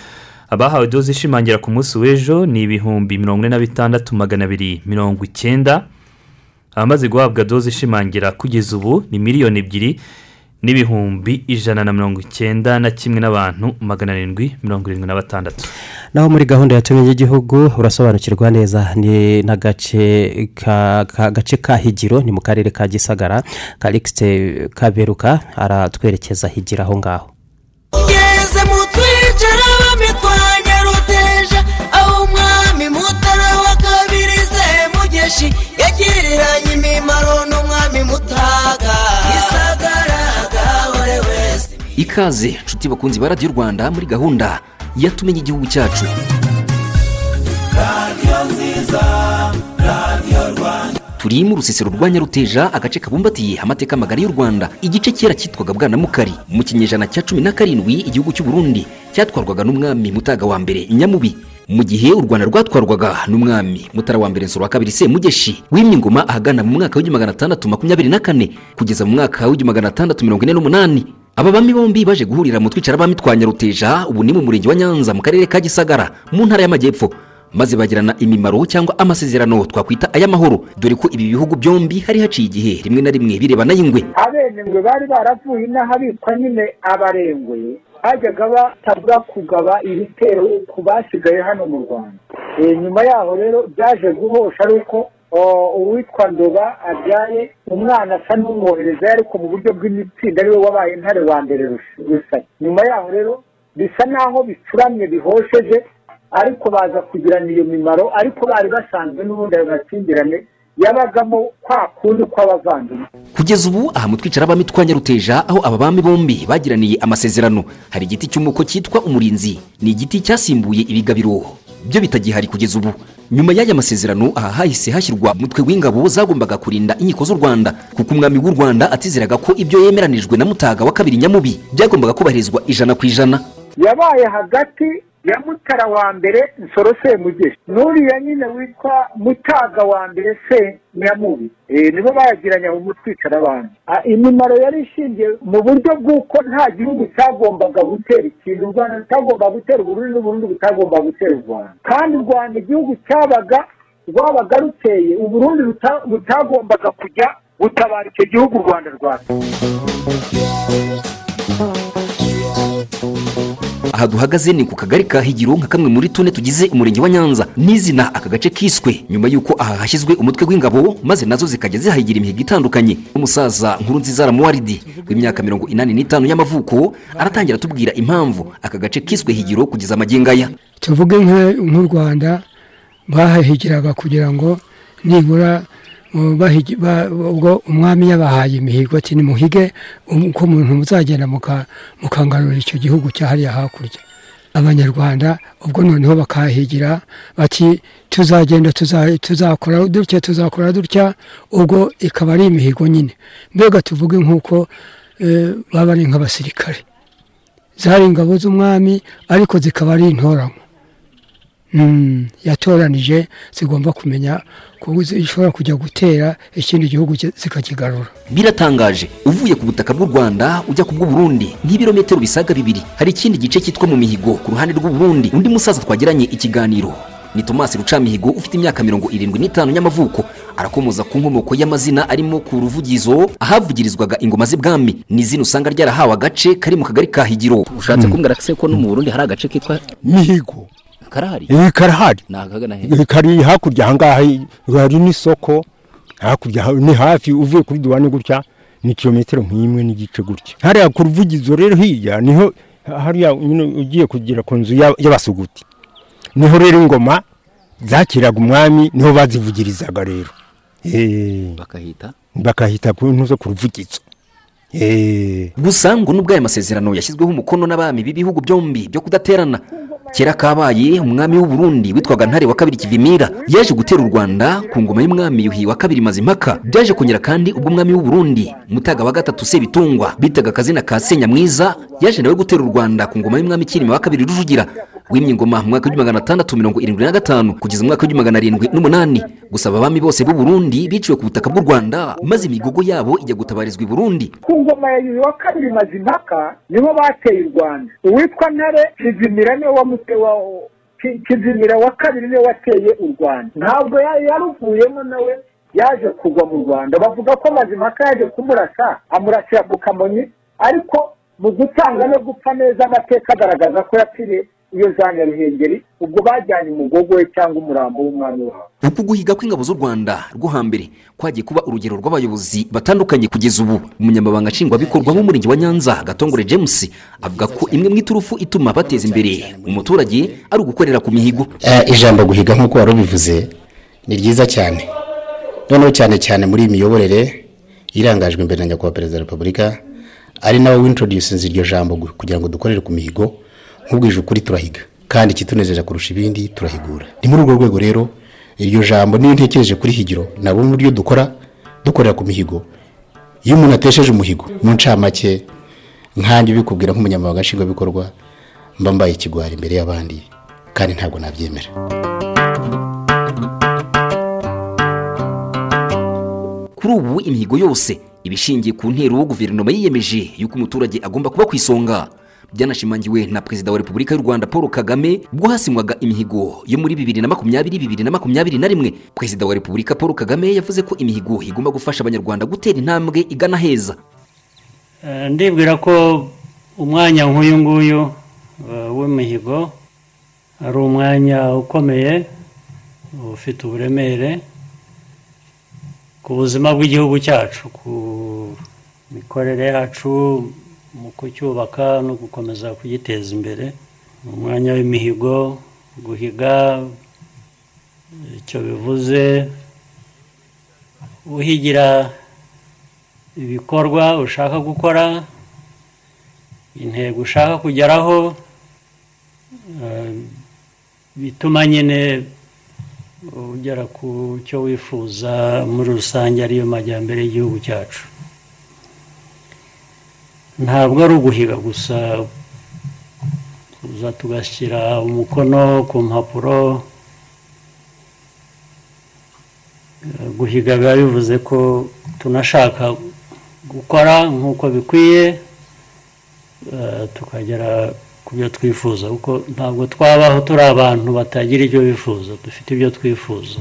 Abahawe doze ishimangira ku munsi w'ejo ni ibihumbi mirongo ine na bitandatu magana abiri mirongo icyenda. Abamaze guhabwa doze ishimangira kugeza ubu ni miliyoni ebyiri n'ibihumbi ijana na mirongo icyenda na kimwe n'abantu magana arindwi mirongo irindwi na batandatu. Naho muri gahunda yatumye y'igihugu urasobanukirwa neza ni n'agace ka ka- gace ka higiro ni mu karere ka gisagara karikisite kaberuka aratwerekeza higira aho ngaho. Ngeze mu ikaze. Nshuti bakunzi ba radiyo rwanda muri gahunda yatumenye igihugu cyacu. Radiyo nziza radiyo rwanda. Turi mu rusisiro rwa nyaruteja agace kabumbatiye amateka magari y'u rwanda igice kera cyitwaga bwanamukari mu kinyejana cya cumi na karindwi igihugu cy'u burundi cyatwarwaga n'umwami mutaga wa mbere nyamubi. Mu gihe u rwanda rwatwarwaga n'umwami mutara wa mbere nsoro wa kabiri semugeshi wimye ingoma ahagana mu mwaka w'igihumbi magana atandatu makumyabiri na kane kugeza mu mwaka w'igihumbi magana atandatu mirongo ine n'umunani. Aba bami bombi baje guhurira mu twicara bami twa nyaruteja ubu ni mu murenge wa nyanza mu karere ka gisagara mu ntara y'amajyepfo. Maze bagirana imimaro cyangwa amasezerano twakwita ay'amahoro. Dore ko ibi bihugu byombi hari haciye igihe rimwe na rimwe birebana y'ingwe abenengwe bari baravuye inaha bitwa nyine abarengwe bajyaga batabura kugaba ibitero ku basigaye hano mu rwanda. Eh, nyuma yaho rero byaje guhosha ari uko uwitwa ndoba abyaye umwana asa n'umwohereza ariko mu buryo bw'imitsinda ari we wabaye intare wa mbere gusa. Nyuma yaho rero bisa naho bicuramye bihosheje ariko baza kugirana iyo mimaro ariko bari basanzwe n'ubundi ayo makimbirane yabagamo kwa kundi kw'abavandimwe. Kugeza ubu aha mu twicara bami twa nyaruteja aho aba bami bombi bagiraniye amasezerano. Hari igiti cy'umuko cyitwa umurinzi. Ni igiti cyasimbuye ibigabiro byo bitagihari kugeza ubu. Nyuma y'aya masezerano aha hahise hashyirwa umutwe w'ingabo zagombaga kurinda inkiko z'u rwanda. Kuko umwami w'u rwanda atizeraga ko ibyo yemeranijwe na mutaga wa kabiri nyamubi byagombaga kubahirizwa ijana ku ijana. Yabaye hagati ya mutara wa mbere nsoro semugeshi. N'uriya nyine witwa mutaga wa mbere se nyamubi. Eh, nibo bayagiranye aho umutwicara abantu Ah, imimaro yari ishingiye mu buryo bw'uko nta gihugu cyagombaga gutera ikintu. U rwanda rutagombaga gutera uburundi n'uburundi butagombaga gutera u rwanda. Kandi u rwanda igihugu cyabaga rwabaga ruteye uburundi buta- butagombaga kujya gutabara icyo gihugu u rwanda rwateye aha duhagaze ni ku kagari ka higiro nka kamwe muri tune tugize umurenge wa nyanza. N'izina aka gace kiswe. Nyuma y'uko aha hashyizwe umutwe w'ingabo maze na zo zikajya zihayigira imihigo itandukanye. Umusaza nkuru nziza ramuwaridi w'imyaka mirongo inani n'itanu y'amavuko aratangira atubwira impamvu aka gace kiswe higiro kugeza amagingo aya tuvuge nk'u rwanda bahahigiraga kugira ngo nibura ubwo umwami yabahaye imihigo ati nimuhige uko umuntu muzagenda muka- mukangarura icyo gihugu cya hariya hakurya abanyarwanda ubwo noneho bakahigira bati tuzagenda tuza- tuzakora dutya tuzakora dutya ubwo ikaba ari imihigo nyine mbega tuvuge nk'uko baba ari nk'abasirikare zari ingabo z'umwami ariko zikaba ari intoranywa yatoranije zigomba kumenya ko zishobora kujya gutera ikindi gihugu ki- zikakigarura. Biratangaje. Uvuye ku butaka bw'u rwanda ujya ku bw'uburundi nk'ibirometero bisaga bibiri. Hari ikindi gice cyitwa mu mihigo ku ruhande rw'uburundi undi musaza twagiranye ikiganiro. Ni tomasi rucamihigo ufite imyaka mirongo irindwi n'itanu y'amavuko. Arakomoza ku nkomoko y'amazina arimo ku ruvugizo ahavugirizwaga ingoma z'ibwami. Ni izina usanga ryarahawe agace kari mu kagari ka higiro. Ushatse kumbwira se ko no mu burundi hari agace kitwa mihigo. Karahari? Eh, karahari. Ni akagana he? Eh, kari hakurya ahangaha hari n'isoko hakurya ha- ni hafi uvuye kuri duwane gutya ni kilometero nk'imwe n'igice gutya. Hariya ku ruvugizo rero hirya ni ho hariya nyine ugiye kugera ku nzu y'aba- y'abasuguti. Niho rero ingoma zakiraga umwami ni ho bazivugirizaga rero. Eh, bakahita? Bakahita ku ntuzo ku ruvugizo. Eh, gusa ngo nubwo aya masezerano yashyizweho umukono n'abami b'ibihugu byombi byo kudaterana kera kabaye umwami w'u Burundi witwaga ntare wa kabiri kivimira yaje gutera u rwanda ku ngoma y'umwami yuhi wa kabiri mazimpaka. Byaje kongera kandi ubwo umwami w'u Burundi mutaga wa gatatu sebitungwa bitaga akazina ka senyamwiza yaje nawe gutera u rwanda ku ngoma y'umwami kirima wa kabiri rujugira. Wimye ingoma mu mwaka w'igihumbi magana atandatu mirongo irindwi na gatanu kugeza mu mwaka w'igihumbi magana arindwi n'umunani. Gusaba abami bose b'u Burundi biciwe ku butaka bw'u rwanda maze imigogo yabo ijya gutabarizwa i burundi. Ku ngoma ya yuhi wa kabiri mazimpaka ni ho bateye u rwanda. Uwitwa ntare kizimira ni we wamute wa Ki- kizimira wa kabiri ni we wateye u rwanda. Ntabwo ya- yaruvuyemo nawe yaje kugwa mu rwanda. Bavuga ko mazimpaka yaje kumurasa amurasira ku kamonyi ariko mu gutanga no gupfa neza amateka agaragaza ko yapfiriye iyo za nyaruhengeri ubwo bajyanye umugogo we cyangwa umurambo w'umwami wabo. Uku guhiga kw'ingabo z'u rwanda rwo hambere kwagiye kuba urugero rw'abayobozi batandukanye kugeza ubu. Umunyamabanga nshingwabikorwa w'umurenge wa nyanza gatongore james avuga ko imwe mu iturufu ituma bateza imbere umuturage ari ugukorera ku mihigo. Eh, ijambo guhiga nk'uko wari ubivuze ni ryiza cyane. Noneho cyane cyane muri iyi miyoborere irangajwe imbere na nyakubahwa perezida wa repubulika ari nawe wintroducinze iryo jambo kugira ngo dukorere ku mihigo. Nk'ubwije ukuri turahiga. Kandi ikitunejeje kurusha ibindi turahigura. Ni muri urwo rwego rero iryo jambo niyo ntekereje kuri higiro nabo uburyo dukora dukorera ku mihigo. Iyo umuntu atesheje umuhigo mu ncamake nkanjye ubikubwira nk'umunyamabanga nshingwabikorwa mba mbaye ikigwari imbere y'abandi kandi ntabwo nabyemera. Kuri ubu imihigo yose iba ishingiye ku ntero guverinoma yiyemeje y'uko umuturage agomba kuba ku isonga. Byanashimangiwe na perezida wa repubulika y'u rwanda paul kagame ubwo hasimwaga imihigo yo muri bibiri na makumyabiri bibiri na makumyabiri na rimwe. Perezida wa repubulika paul kagame yavuze ko imihigo igomba gufasha abanyarwanda gutera intambwe igana heza. Eh, ndibwira ko umwanya nk'uyu nguyu eh, w'imihigo ari umwanya ukomeye ufite uburemere ku buzima bw'igihugu cyacu ku mikorere yacu mu kucyubaka no gukomeza kugiteza imbere ni umwanya w'imihigo guhiga icyo bivuze uhigira ibikorwa ushaka gukora intego ushaka kugeraho eh, bituma nyine ugera ku cyo wifuza muri rusange ariyo majyambere y'igihugu cyacu. Ntabwo ari uguhiga gusa tuza tugashyira umukono ku mpapuro. Guhiga biba bivuze ko tunashaka gukora nk'uko bikwiye eh, tukagera ku byo twifuza. Kuko ntabwo twabaho turi abantu batagira ibyo bifuza dufite ibyo twifuza.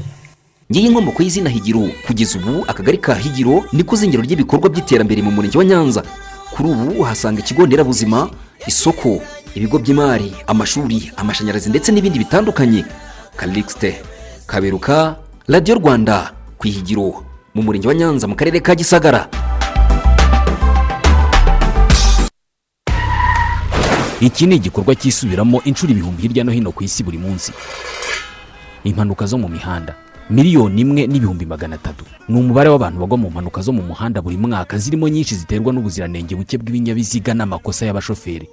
Ngiyi inkomoko y'izina higiro. Kugeza ubu akagari ka higiro niko zingiro ry'ibikorwa by'iterambere mu murenge wa nyanza. Kuri ubu uhasanga ikigo nderabuzima isoko ibigo by'imari amashuri amashanyarazi ndetse n'ibindi bitandukanye. Kalixte kaberuka radiyo rwanda ku ihigiro mu murenge wa nyanza mu karere ka gisagara. Iki ni igikorwa cyisubiramo inshuro ibihumbi hirya no hino ku isi buri munsi. Impanuka zo mu mihanda. Miliyoni imwe n'ibihumbi magana atatu. Ni umubare w'abantu bagwa mu mpanuka zo mu muhanda buri mwaka zirimo nyinshi ziterwa n'ubuziranenge buke bw'ibinyabiziga n'amakosa y'abashoferi.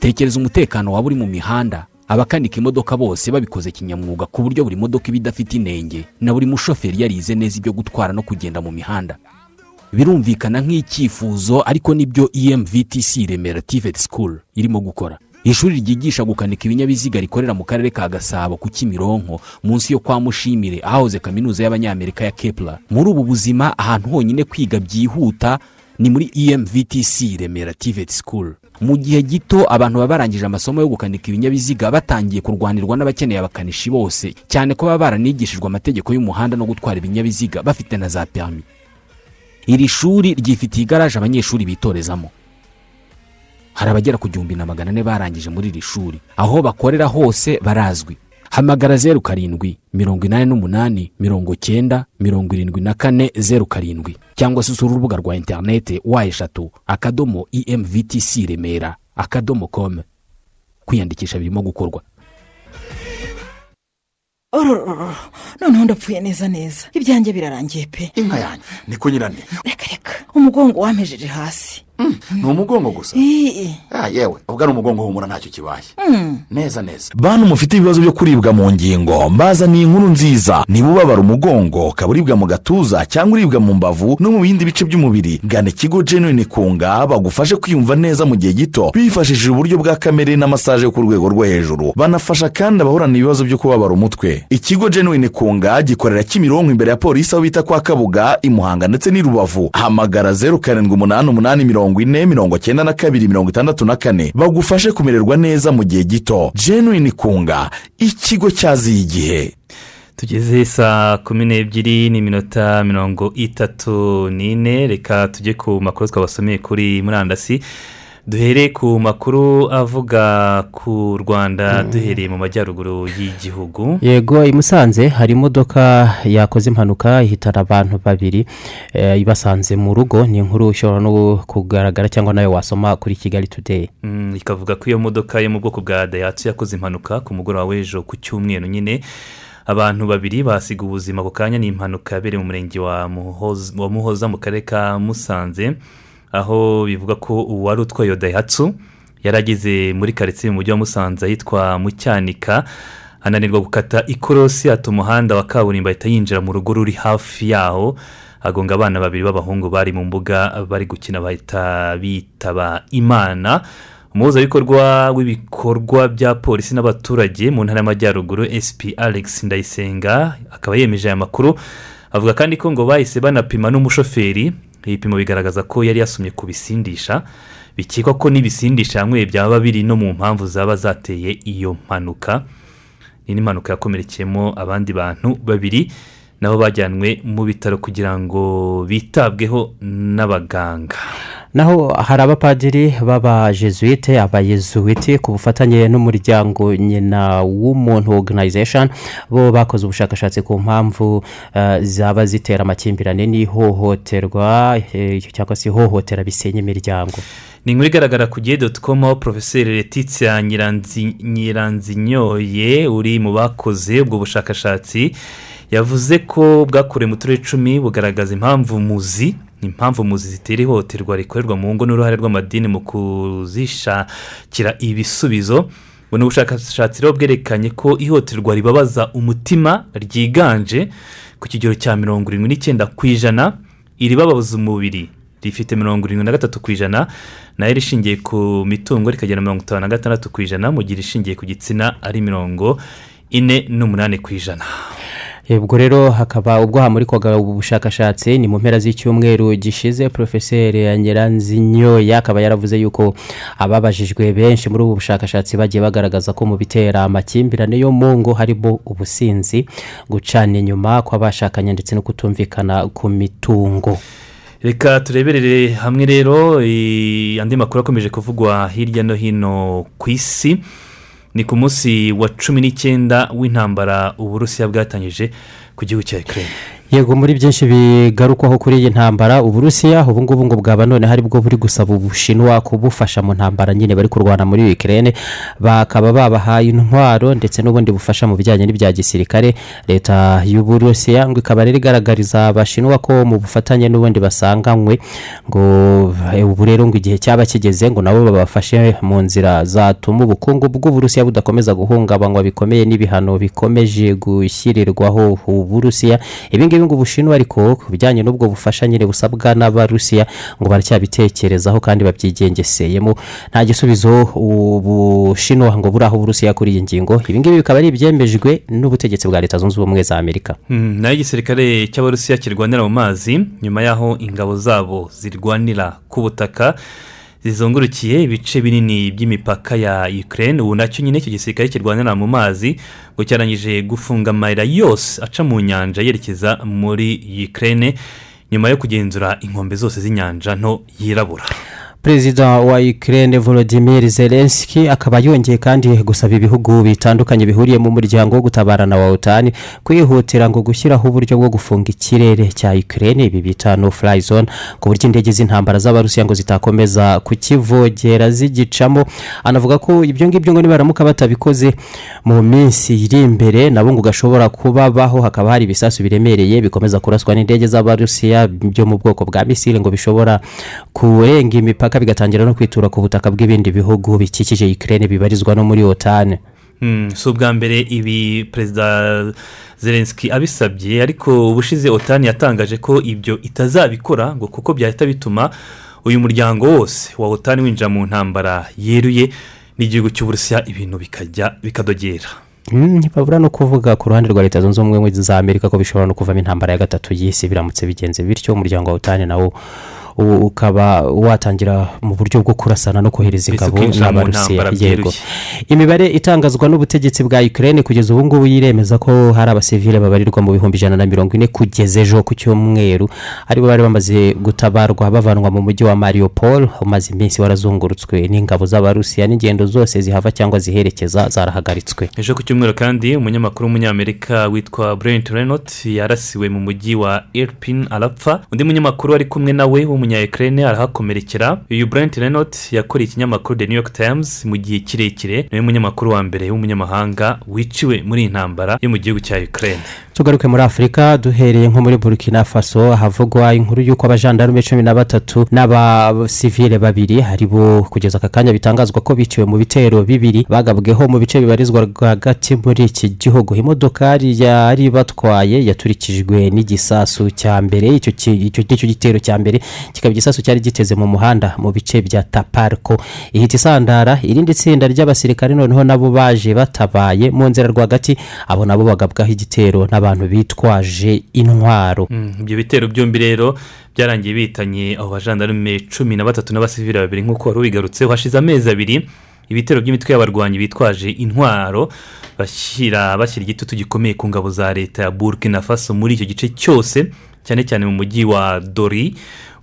Tekereza umutekano waba uri mu mihanda. Abakanika imodoka bose babikoze kinyamwuga ku buryo buri modoka iba idafite inenge na buri mushoferi yarize neza ibyo gutwara no kugenda mu mihanda. Birumvikana nk'icyifuzo ariko ni byo emvtc remera tivet school irimo gukora. Ishuri ryigisha gukanika ibinyabiziga rikorera mu karere ka gasabo ku kimironko munsi yo kwa mushimire ahahoze kaminuza y'abanyamerika ya kepler. Muri ubu buzima ahantu honyine kwiga byihuta ni muri emvtc remera tivet school. Mu gihe gito abantu baba barangije amasomo yo gukanika ibinyabiziga batangiye kurwanirwa n'abakeneye abakanishi bose. Cyane ko baba baranigishijwe amategeko y'umuhanda no gutwara ibinyabiziga bafite na za perimi iri shuri ryifitiye igaraje abanyeshuri bitorezamo. Hari abagera ku gihumbi na magana ane barangije muri iri shuri. Aho bakorera hose barazwi. Hamagara zeru karindwi mirongo inani n'umunani mirongo cyenda mirongo irindwi na kane zeru karindwi. Cyangwa se usura urubuga rwa interinete wa eshatu akadomo emvtc remera akadomo com. Kwiyandikisha birimo gukorwa. Noneho ndapfuye neza neza. Ibyanjye birarangiye pe. Inka yanjye niko nyirane reka reka. Umugongo wampejeje hasi. Ni umugongo gusa. Ah, yewe. Ubwo ari umugongo humura ntacyo kibaye. Mm. neza neza. Bantu mufite ibibazo byo kuribwa mu ngingo. Mbazaniye inkuru nziza. Niba ubabara umugongo. Ukaba uribwa mu gatuza cyangwa uribwa mu mbavu no mu bindi bice by'umubiri. Gana ikigo genuine kunga bagufashe kwiyumva neza mu gihe gito. Bifashishije uburyo bwa kamere na masaje yo ku rwego rwo hejuru. Banafasha kandi abahorana ibibazo byo kubabara umutwe. Ikigo genuine kunga gikorera kimironko imbere ya polisi aho bita kwa kabuga i muhanga ndetse n'i rubavu. Hamagara zeru karindwi umunani umunani mirongo ine mirongo cyenda na kabiri mirongo itandatu na kane. Bagufashe kumererwa neza mu gihe gito. Genuine kunga ikigo cyaziye igihe tugeze saa kumi n'ebyiri n'iminota mirongo itatu n'ine. Reka tujye ku makuru twabasomeye kuri murandasi. Duhere ku makuru avuga ku rwanda duhereye mu majyaruguru y'igihugu. Yego i musanze hari imodoka yakoze impanuka ihitana abantu babiri eh, ibasanze mu rugo ni inkuru ishobora no kugaragara cyangwa nawe wasoma kuri kigali today. Mm, ikavuga ko iyo modoka yo mu bwoko bwa dayihatsu yakoze impanuka ku mugoroba w'ejo ku cyumweru nyine. Abantu babiri basiga ubuzima ako kanya ni impanuka yabereye mu murenge wa muhoza mu karere ka musanze. Aho bivuga ko uwari utwaye iyo dayihatsu yari ageze muri karitsiye mu mujyi wa musanze ahitwa mu cyanika ananirwa gukata ikorosi ata umuhanda wa kaburimbo ahita yinjira mu rugo ruri hafi yaho. Agonga abana babiri b'abahungu bari mu mbuga bari gukina bahita bitaba imana. Umuhuzabikorwa w'ibikorwa bya polisi n'abaturage mu ntara y'amajyaruguru sp alex ndayisenga akaba yemeje aya makuru. Avuga kandi ko ngo bahise banapima n'umushoferi ibipimo bigaragaza ko yari yasomye ku bisindisha bikekwa ko n'ibisindisha hamwe byaba biri no mu mpamvu zaba zateye iyo mpanuka. Ni n'impanuka yakomerekeyemo abandi bantu babiri nabo bajyanwe mu bitaro kugira ngo bitabweho n'abaganga. Naho hari abapadiri b'abajesuite abayezuwiti ku bufatanye n'umuryango nyina w'umuntu organization bo bakoze ubushakashatsi ku mpamvu eh, zaba zitera amakimbirane n'ihohoterwa eh, cyangwa se ihohotera bisenya imiryango. Ni inkuru igaragara ku gihe doti komu aho porofeseri Nyiranzi- nyiranzinyoye uri mu bakoze ubwo bushakashatsi yavuze ko bwakorewe mu turere icumi bugaragaza impamvu muzi. Impamvu muzi zitera ihohoterwa rikorerwa mu ngo n'uruhare rw'amadini mu kuzishakira ibisubizo buno bushakashatsi rero bwerekanye ko ihohoterwa ribabaza umutima ryiganje ku kigero cya mirongo irindwi n'icyenda ku ijana iribabaza umubiri rifite mirongo irindwi na gatatu ku ijana na yo rishingiye ku mitungo rikagera mirongo itanu na gatandatu ku ijana mu gihe irishingiye ku gitsina ari mirongo ine n'umunani ku ijana. Ubwo rero hakaba ubwo hamurikwaga ubu bushakashatsi ni mu mpera z'icyumweru gishize porofeseri nyiranzinyoya akaba yaravuze yuko ababajijwe benshi muri ubu bushakashatsi bagiye bagaragaza ko mu bitera amakimbirane yo mu ngo harimo ubusinzi gucana inyuma kw'abashakanye ndetse no kutumvikana ku mitungo. Reka tureberere hamwe rero eh, andi makuru akomeje kuvugwa hirya no hino ku isi. Ni ku munsi wa cumi n'icyenda w'intambara uburusiya bwatangije ku gihugu cya ekirere yego muri byinshi bigarukwaho kuri iyi ntambara uburusiya ubu ngubu ngo bwaba none hari bwo buri gusaba ubushinwa kubufasha mu ntambara nyine bari kurwana muri ikirere bakaba babahaye intwaro ndetse n'ubundi bufasha mu bijyanye n'ibya gisirikare. Leta y'uburusiya ngo ikaba rero igaragariza abashinwa ko mu bufatanye n'ubundi basanganywe ngo eh, ubu rero ngo igihe cyaba kigeze ngo nabo babafashe mu nzira zatuma ubukungu bw'uburusiya budakomeza guhungabanywa bikomeye n'ibihano bikomeje gushyirirwaho uburusiya. Ibi ngibi ngo ubushinwa ariko ku bijyanye n'ubwo bufasha nyine busabwa n'abarusiya ngo baracyabitekerezaho kandi babyigengeseyemo. Nta gisubizo ubushinwa ngo buri aho uburusiya kuri iyi ngingo. Ibi ngibi bikaba ari ibyemejwe n'ubutegetsi bwa leta zunze ubumwe za amerika. Hmm, naho igisirikare cy'abarusiya kirwanira mu mazi nyuma y'aho ingabo zabo zirwanira ku butaka zizungurukiye ibice binini by'imipaka ya ukraine ubu na cyo nyine icyo gisirikare kirwanira mu mazi ngo cyarangije gufunga amayira yose aca mu nyanja yerekeza muri ukraine nyuma yo kugenzura inkombe zose z'inyanja nto yirabura. Perezida wa Ukraine volodimir zelenski akaba yongeye kandi gusaba ibihugu bitandukanye bihuriye mu muryango wo gutabarana wa otani kwihutira ngo gushyiraho uburyo bwo gufunga ikirere cya Ukraine ibi bita no fly zone ku buryo indege z'intambara z'abarusiya ngo zitakomeza kukivogera zigicamo. Anavuga ko ibyo ngibyo ngo nibaramuka batabikoze mu minsi iri imbere nabo ngo gashobora kubabaho hakaba hari ibisasu biremereye bikomeza kuraswa n'indege z'abarusiya byo mu bwoko bwa misile ngo bishobora kurenga imipaka bigatangira no kwitura ku butaka bw'ibindi bihugu bikikije Ukraine bibarizwa no muri otani Hmm, si ubwa mbere ibi perezida zelenski abisabye ariko ubushize otani yatangaje ko ibyo itazabikora ngo kuko byahita bituma uyu muryango wose wa otani winjira mu ntambara yeruye n'igihugu cy'uburusiya ibintu bikajya bikadogera. Ntibabura no kuvuga ku ruhande rwa leta zunze ubumwe za amerika ko bishobora no kuvamo intambara ya gatatu y'isi biramutse bigenze bityo umuryango wa otani nawo u- ukaba watangira mu buryo bwo kurasana no kohereza ingabo n'abarusiya. yego. imibare itangazwa n'ubutegetsi bwa ukraine kugeza ubu ngubu yiremeza ko hari abasivile babarirwa mu bihumbi ijana na mirongo ine kugeza ejo ku cyumweru. Aribo bari bamaze gutabarwa bavanwa mu mujyi wa mariupol umaze iminsi warazungurutswe n'ingabo z'abarusiya. N'ingendo zose zihava cyangwa ziherekeza zarahagaritswe ejo ku cyumweru kandi umunyamakuru w'umunyamerika witwa brent renot yarasiwe mu mujyi wa irpin arapfa. Undi munyamakuru ari kumwe nawe w'umunya ekirere arahakomerekera. Uyu brent renot yakoreye ikinyamakuru the new york times mu gihe kirekire ni we munyamakuru wa mbere w'umunyamahanga wiciwe muri iyi ntambara yo mu gihugu cya ekirere tugaruke muri afurika duhereye nko muri burkina faso havugwa inkuru y'uko abajandarume cumi na batatu n'abasivile babiri ari bo kugeza aka kanya bitangazwa ko biciwe mu bitero bibiri bagabweho mu bice bibarizwa rwagati muri iki gihugu. Imodokari yari batwaye yaturikijwe n'igisasu cya mbere icyo gitero cya mbere kikaba igisasu cyari giteze mu muhanda mu bice bya tapariko ihita isandara irindi tsinda ry'abasirikare noneho nabo baje batabaye. Mu nzira rwagati abo nabo bagabwaho igitero n'abantu bitwaje intwaro. Mm, ibyo bitero byombi rero byarangiye bitanye abo bajandarume cumi na batatu n'abasivili babiri nk'uko wari ubigarutseho hashize amezi abiri ibitero by'imitwe y'abarwanyi bitwaje intwaro bashyira bashyira igitutu gikomeye ku ngabo za leta ya burkina faso muri icyo gice cyose cyane cyane mu mujyi wa dori.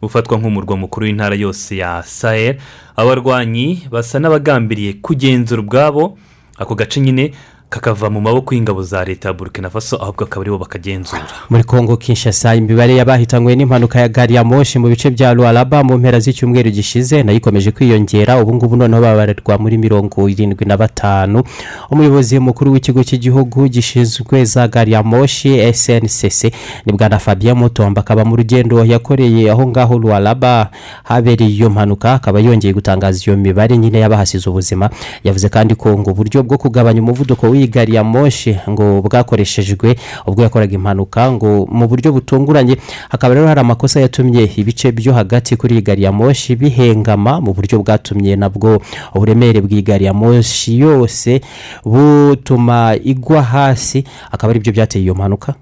Ufatwa nk'umurwa mukuru w'intara yose ya sahel. Abarwanyi basa n'abagambiriye kugenzura ubwabo. Ako gace nyine kakava mu maboko y'ingabo za leta ya burkina faso ahubwo akaba ari bo bakagenzura. Muri kongo kinshasa imibare y'abahitanywe n'impanuka ya gari ya moshi mu bice bya ruwaraba mu mpera z'icyumweru gishize na yo ikomeje kwiyongera. Ubu ngubu noneho babarirwa muri mirongo irindwi na batanu. Umuyobozi mukuru w'ikigo cy'igihugu gishinzwe za gari ya moshi sncc ni bwana fabien mutomba akaba mu rugendo yakoreye aho ngaho ruwaraba habereye iyo mpanuka akaba yongeye gutangaza iyo mibare nyine y'abahasize ubuzima. Yavuze kandi ko ngo uburyo bwo kugabanya umuvuduko w'iyi gari ya moshi ngo bwakoreshejwe ubwo yakoraga impanuka ngo mu buryo butunguranye. Hakaba rero hari amakosa yatumye ibice byo hagati kuri iyi gari ya moshi bihengama mu buryo bwatumye nabwo uburemere bw'iyi gari ya moshi yose butuma igwa hasi. Akaba ari byo byateye iyo mpanuka.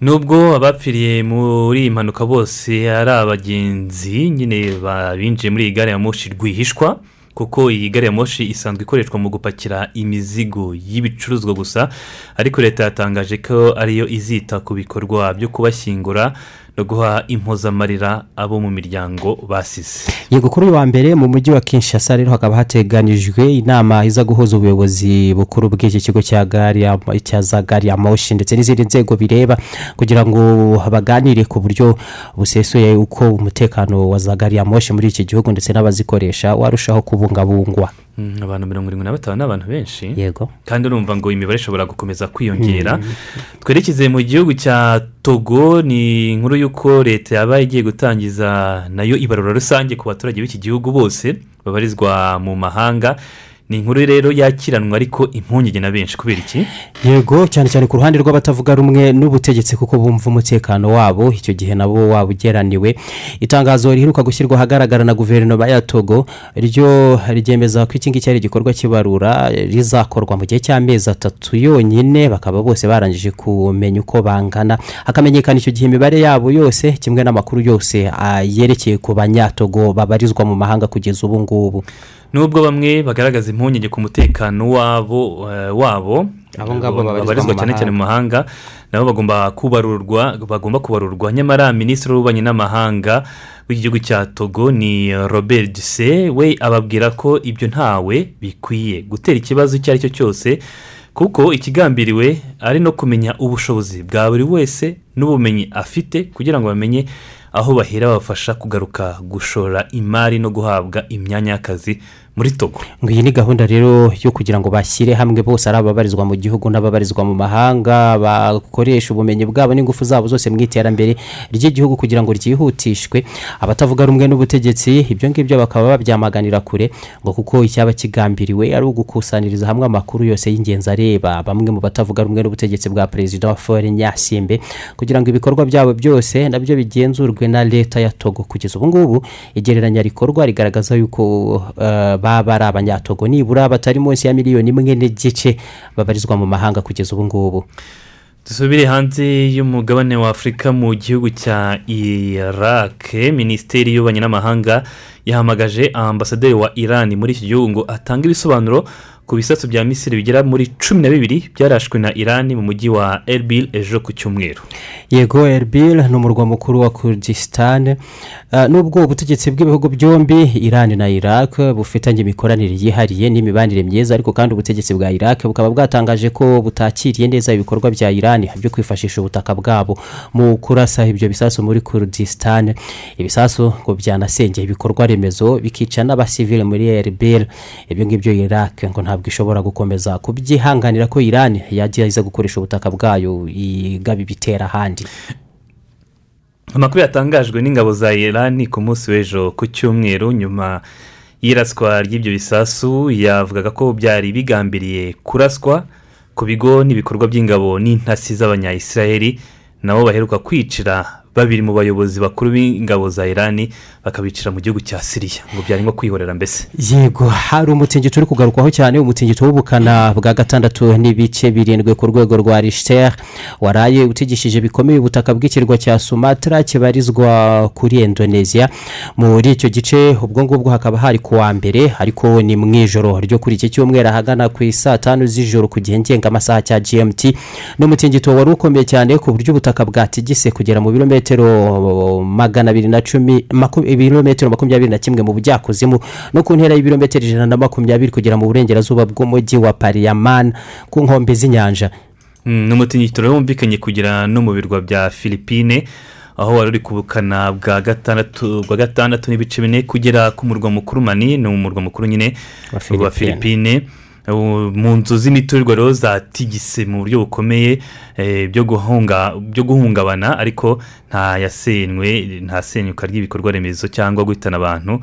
Nubwo abapfiriye muri iyi mpanuka bose ari abagenzi nyine binjiye muri iyi gare ya moshi rwihishwa kuko iyi gare ya moshi isanzwe ikoreshwa mu gupakira imizigo y'ibicuruzwa gusa ariko leta yatangaje ko ariyo izita ku bikorwa byo kubashyingura guha impozamarira abo mu miryango basize. Yego kuri uyu wa mbere mu mujyi wa kinshasa rero hakaba hateganijwe inama iza guhuza ubuyobozi bukuru bw'iki kigo cya gari ya moshi ndetse n'izindi nzego bireba kugira ngo baganire ku buryo busesuye uko umutekano wa za gari ya moshi muri iki gihugu ndetse n'abazikoresha warushaho kubungabungwa. Abantu mirongo irindwi na batanu ni abantu benshi. Yego. Kandi urumva ngo imibare ishobora gukomeza kwiyongera. Twerekeze mu gihugu cya togo ni inkuru y'uko leta yaba igiye gutangiza na yo ibarura rusange ku baturage b'iki gihugu bose babarizwa mu mahanga. Ni inkuru rero yakiranwa ariko impungenge na benshi kubera iki? Yego cyane cyane ku ruhande rw'abatavuga rumwe n'ubutegetsi kuko bumva umutekano wabo icyo gihe nabo waba ugeraniwe itangazo riheruka gushyirwa ahagaragara na guverinoma ya togo ryo ryemeza ko iki ngiki ari igikorwa cy'ibarura rizakorwa mu gihe cy'amezi atatu yonyine bakaba bose barangije kumenya uko bangana. Hakamenyekana icyo gihe imibare yabo yose kimwe n'amakuru yose ah, yerekeye ku banyatogo babarizwa mu mahanga kugeza ubu ngubu. Nubwo bamwe bagaragaza impungenge ku mutekano wabo eh, wabo Abo ngabo babarizwa babarizwa cyane cyane mu mahanga nabo bagomba kubarurwa bagomba kubarurwa. Nyamara minisitiri w'ububanyi n'amahanga w'iki gihugu cya togo ni robert duse we ababwira ko ibyo ntawe bikwiye gutera ikibazo icyo ari cyo cyose kuko ikigambiriwe ari no kumenya ubushobozi bwa buri wese n'ubumenyi afite kugira ngo bamenye aho bahera babafasha kugaruka gushora imari no guhabwa imyanya y'akazi muri togo. Iyi ni gahunda rero yo kugira ngo bashyire hamwe bose ari ababarizwa mu gihugu n'ababarizwa mu mahanga bakoresha ubumenyi bwabo n'ingufu zabo zose mu iterambere ry'igihugu kugira ngo ryihutishwe. Abatavuga rumwe n'ubutegetsi ibyo ngibyo bakaba babyamaganira kure ngo kuko icyaba kigambiriwe ari ugukusanyiriza hamwe amakuru yose y'ingenzi areba. Bamwe mu batavuga rumwe n'ubutegetsi bwa perezida wa fore nyasimbe kugira ngo ibikorwa byabo byose na byo bigenzurwe na leta ya togo. Kugeza ubu ngubu igereranya rikorwa rigaragaza yuko eh, baba ari abanyatogo. Nibura batari munsi ya miliyoni imwe n'igice babarizwa mu mahanga kugeza ubu ngubu. Dusubire hanze y'umugabane wa afurika mu gihugu cya iraq. Minisiteri y'ububanyi n'amahanga yahamagaje ambasaderi wa irani muri iki gihugu ngo atange ibisobanuro ku bisasu bya misiri bigera muri cumi na bibiri byarashwe na irani mu mujyi wa erbil ejo ku cyumweru. Yego erbil ni umurwa mukuru wa kurdistan. Uh, nubwo ubutegetsi bw'ibihugu byombi irani na iraq bufitanye imikoranire yihariye n'imibanire myiza ariko kandi ubutegetsi bwa iraq bukaba bwatangaje ko butakiriye neza ibikorwa bya irani byo kwifashisha ubutaka bwabo. Mu kurasa ibyo bisasu muri kurdistan ibisasu ngo byanasengeye ibikorwa remezo bikica n'abasivile muri erbil. Ibyo ngibyo iraq ngo ntabwo ishobora gukomeza kubyihanganira ko irani iza gukoresha ubutaka bwayo igaba ibitera ahandi. Amakuru yatangajwe n'ingabo za irani ku munsi w'ejo ku cyumweru nyuma y'iraswa ry'ibyo bisasu yavugaga ko byari bigambiriye kuraswa ku bigo n'ibikorwa by'ingabo n'intasi z'abanyayisiraheli nabo baheruka kwicira babiri mu bayobozi bakuru b'ingabo za irani bakabicira mu gihugu cya siriya ngo byari nko kwihorera mbese. Yego hari umutingito uri kugarukwaho cyane umutingito w'ubukana bwa gatandatu n'ibice birindwi ku rwego rwa risiteri waraye utigishije bikomeye ubutaka bw'ikirwa cya sumatra kibarizwa kuri indonesia. Muri icyo gice ubwo ngubwo hakaba hari ku wa mbere ariko ni mu ijoro ryo kuri iki cyumweru ahagana ku isaa tanu z'ijoro ku gihe ngenga cya gmt ni umutingito wari ukomeye cyane ku buryo ubutaka bwatigise kugera mu birometero magana abiri na cumi maku- ibirometero makumyabiri na kimwe mu bujyakuzimu no ku ntera y'ibirometero ijana na makumyabiri kugera mu burengerazuba bw'umujyi wa pariyamani ku nkombe z'inyanja. Mm, ni umutingito rero wumvikanye kugera no mu birwa bya philippine aho wari uri ku bukana bwa gatandatu bwa gatandatu n'ibice bine kugera ku murwa mukuru mani ni umurwa mukuru nyine Wa philippine. Mu nzu z'imiturirwa rero zatigise mu buryo bukomeye eh, byo guhunga byo guhungabana ariko nta yasenywe nta senyuka ry'ibikorwa remezo cyangwa guhitana abantu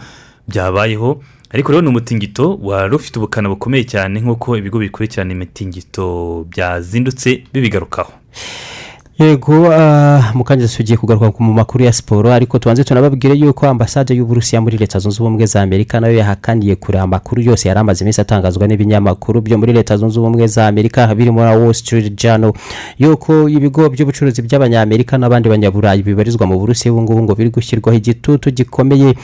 byabayeho. Ariko rero ni umutingito wari ufite ubukana bukomeye cyane nk'uko ibigo bikurikirana imitingito byazindutse bibigarukaho. Yego ah, mu kanya tugiye kugaruka mu makuru ya siporo ariko tubanze tunababwire yuko ambasade y'uburusiya muri leta zunze ubumwe za amerika na yo yahakaniye kure amakuru yose yari amaze iminsi atangazwa n'ibinyamakuru byo muri leta zunze ubumwe za amerika birimo na wall street journal. Yuko ibigo by'ubucuruzi by'abanyamerika n'abandi banyaburayi bibarizwa mu burusiya ubu ngubu ngo biri gushyirwaho igitutu gikomeye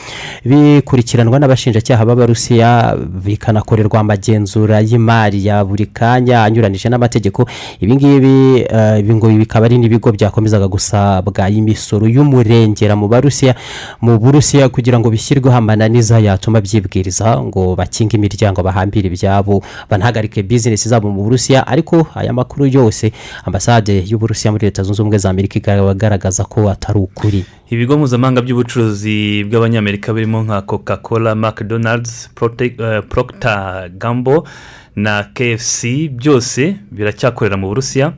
bikurikiranwa n'abashinjacyaha b'abarusiya bikanakorerwa amagenzura y'imari ya buri kanya anyuranije n'amategeko. Ibi ngibi eh, ibi ngo bikaba ari n'ibigo byakomezaga gusabwa imisoro y'umurengera mu barusiya mu burusiya kugira ngo bishyirweho amananiza yatuma byibwiriza ngo bakinge imiryango bahambire ibyabo banahagarike bizinesi zabo mu burusiya. Ariko aya makuru yose ambasade y'uburusiya muri leta zunze ubumwe za amerika igaragaza ko atari ukuri. Ibigo mpuzamahanga by'ubucuruzi bw'abanyamerika birimo nka coca cola mcdonald's eh, procter gambo na kfc byose biracyakorera mu burusiya.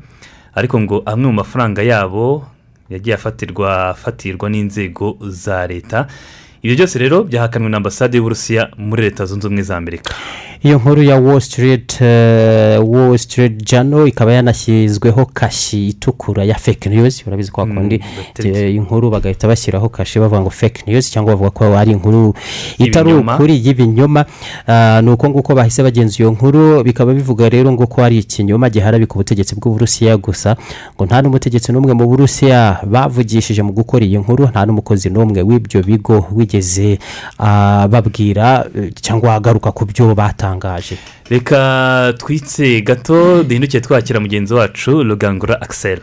Ariko ngo amwe mu mafaranga yabo yagiye afatirwa afatirwa n'inzego za leta ibyo byose rero byahakanwe na ambasade y'uburusiya muri leta zunze ubumwe za amerika. Iyo nkuru ya wall street eh, wall street journal ikaba yanashyizweho kashi itukura ya fake news. Urabizi ko hakundi eh, inkuru bagahita bashyiraho kashi bavuga ngo fake news cyangwa bavuga ko ari inkuru itari ukuri y'ibinyoma. Ah, ni uko nguko bahise bagenza iyo nkuru bikaba bivuga rero ngo ko ari ikinyoma giharabika ubutegetsi bw'uburusiya gusa ngo nta n'umutegetsi n'umwe mu burusiya bavugishije mu gukora iyi nkuru nta n'umukozi n'umwe w'ibyo bigo wigeze yigeze ah, babwira eh, cyangwa agaruka ku byo batangaje. Reka twitse gato duhindukiye twakira mugenzi wacu rugangura akiseri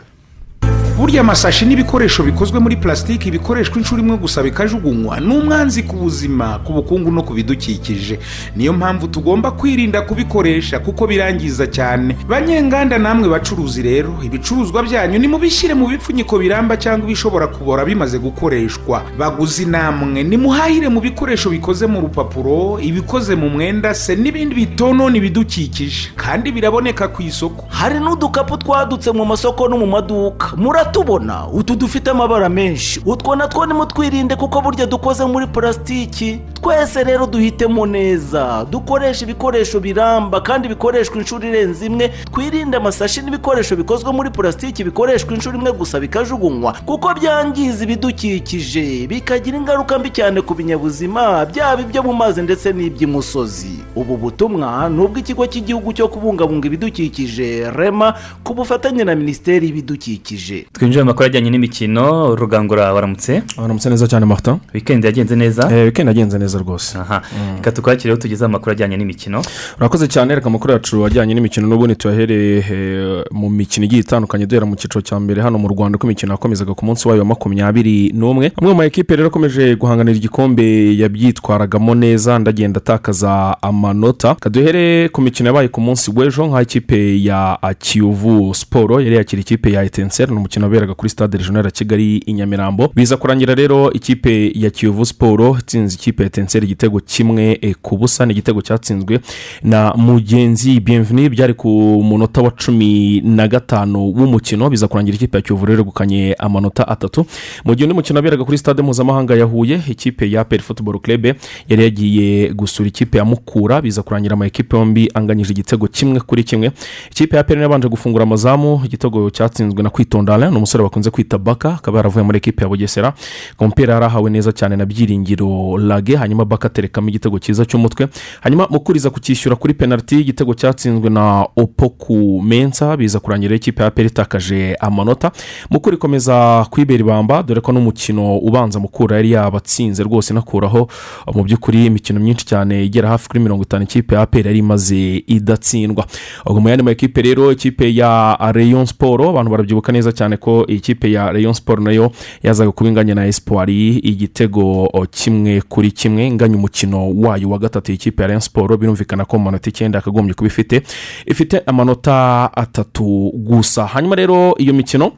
burya amasashi n'ibikoresho bikozwe muri plasitiki bikoreshwa inshuro imwe gusa bikajugunywa ni umwanzi ku buzima ku bukungu no ku bidukikije. Niyo mpamvu tugomba kwirinda kubikoresha kuko birangiza cyane. Banyenganda namwe bacuruzi rero ibicuruzwa byanyu nimubishyire mu bipfunyiko biramba cyangwa ibishobora kubora bimaze gukoreshwa. Baguzi namwe nimuhahire mu bikoresho bikoze mu rupapuro ibikoze mu mwenda se n'ibindi bitonona ibidukikije kandi biraboneka ku isoko. Hari n'udukapu twadutse mu masoko no mu maduka. Muratubona utu dufite amabara menshi. Utwo natwo nimutwirinde kuko burya dukoze muri purasitiki twese rero duhitemo neza. Dukoresha ibikoresho biramba kandi bikoreshwa inshuro irenze imwe. Twirinde amasashi n'ibikoresho bikozwe muri purasitiki bikoreshwa inshuro imwe gusa bikajugunywa. Kuko byangiza ibidukikije bikagira ingaruka mbi cyane ku binyabuzima byaba ibyo mu mazi ndetse n'iby'imusozi ubu butumwa ni ubw'ikigo cy'igihugu cyo kubungabunga ibidukikije rema ku bufatanye na minisiteri y'ibidukikije. Twinjiye mu makuru ajyanye n'imikino rugangura waramutse? Waramutse neza cyane martin. Wikendi yagenze neza? Wikendi yagenze neza rwose. Aha. Reka tukwakireho tugezeho amakuru ajyanye n'imikino. Urakoze cyane reka amakuru yacu ajyanye n'imikino n'ubundi tuyahereye eh, mu mikino igiye itandukanye duhera mu cyiciro cya mbere hano mu rwanda uko imikino yakomezaga ku munsi wayo wa makumyabiri n'umwe. Amwe mu ma ekipe rero akomeje guhanganira igikombe yabyitwaragamo neza ndagenda atakaza amanota. Kaduhere ku mikino yabaye ku munsi w'ejo nk'aho ikipe ya kiyovu siporo yari yakira ikipe ya etenseri ni umukino waberaga kuri stade regional ya kigali i nyamirambo. Biza kurangira rero ikipe ya kiyovu siporo itsinze ikipe ya etenseri igitego kimwe eh, ku busa. Ni igitego cyatsinzwe na mugenzi bienveni byari ku munota wa cumi na gatanu w'umukino. Biza kurangira ikipe ya kiyovu rero yegukanye amanota atatu. Mu gihe undi mukino waberaga kuri stade mpuzamahanga ya huye ikipe ya peri futuboro kerebe yari yagiye gusura ikipe ya mukura. Biza kurangira ama ekipe yombi anganyije igitego kimwe kuri kimwe. Ikipe ya peri yabanje gufungura amazamu. Igitego cyatsinzwe na kwitondara ni umusore bakunze kwita baka akaba yaravuye muri ekipe ya bugesera. Umupira yari ahawe neza cyane na byiringiro lage hanyuma baka aterekamo igitego cyiza cy'umutwe. Hanyuma mukuriza kukishyura kuri penaliti igitego cyatsinzwe na opoku mensa biza kurangira ikipe ya peri itakaje amanota. Mukuru ikomeza kwibera ibamba dore ko n'umukino ubanza mukura yari yabatsinze rwose inakuraho mu by'ukuri imikino myinshi cyane igera hafi kuri mirongo itanu ikipe ya peri yari imaze idatsindwa. Ubwo mu yandi ma ekipe rero ikipe ya reyon siporo abantu barabyibuka neza cyane ko iyi kipe ya reyon siporo na yo yazaga kuba inganya na esipuwari igitego kimwe kuri kimwe inganya umukino wayo wa gatatu. Iyi kipe ya reyon siporo birumvikana ko mu manota icyenda yakagombye kuba ifite ifite amanota atatu gusa. Hanyuma rero iyo mikino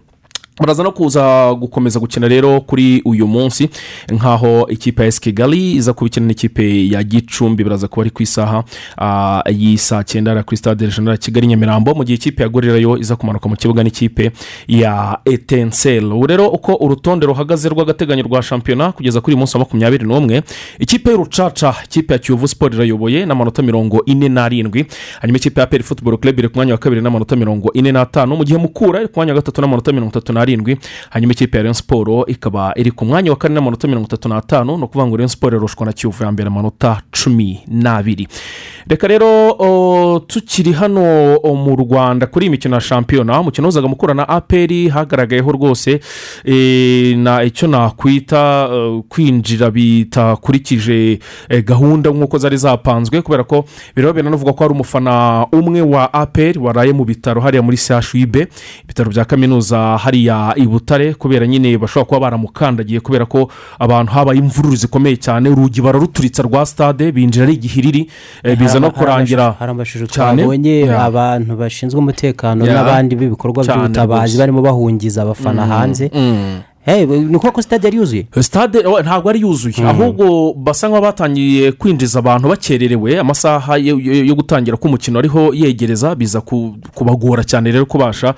baraza no kuza gukomeza gukina rero kuri uyu munsi. Nk'aho ikipe ya esi kigali iza kuba ikina n'ikipe ya gicumbi. Baraza kuba ari ku isaha ah, y'isaa cyenda kuri stade ya kigali nyamirambo mu gihe ikipe ya iza kumanuka mu kibuga n'ikipe ya etensel. Ubu rero uko urutonde ruhagaze rw'agateganyo rwa shampiyona kugeza kuri uyu munsi wa makumyabiri n'umwe ikipe y'urucaca ikipe ya kiyovu siporo irayoboye n'amanota mirongo ine n'arindwi. Hanyuma ikipe ya peri futuboro club ku mwanya wa kabiri n'amanota mirongo ine n'atanu. Mu gihe mukura iri ku mwanya wa gatatu n'amanota mirongo itatu n'arindwi. Hanyuma ikipe ya rayon siporo ikaba iri ku mwanya wa kane n'amanota mirongo itatu n'atanu ni ukuvuga ngo rayon siporo irushwa na kiyovu ya mbere amanota cumi n'abiri. Reka rero tukiri hano mu rwanda kuri iyi mikino ya shampiyona umukino uzaga mukura na aperi hagaragayeho rwose e, na icyo nakwita e, kwinjira bitakurikije e, gahunda nk'uko zari zapanzwe kubera ko biraba binanavuga ko hari umufana umwe wa aperi waraye mu bitaro hariya muri chub ibitaro bya kaminuza hariya i butare kubera nyine bashobora kuba baramukandagiye kubera ko abantu habaye imvururu zikomeye cyane urugi bararuturitsa rwa stade binjira ari igihiriri eh, biza no kurangira amashusho twabonye abantu bashinzwe umutekano n'abandi b'ibikorwa Cyane by'ubutabazi barimo bahungiza abafana Mm, hanze. mm. Ni uko sitade yari yuzuye? Sitade oh, ntabwo ari yuzuye. Mm. ahubwo basa nk'aho batangiye kwinjiza abantu bakererewe. Amasaha yo- gutangira k'umukino ariho yegereza biza ku- kubagora cyane rero kubasha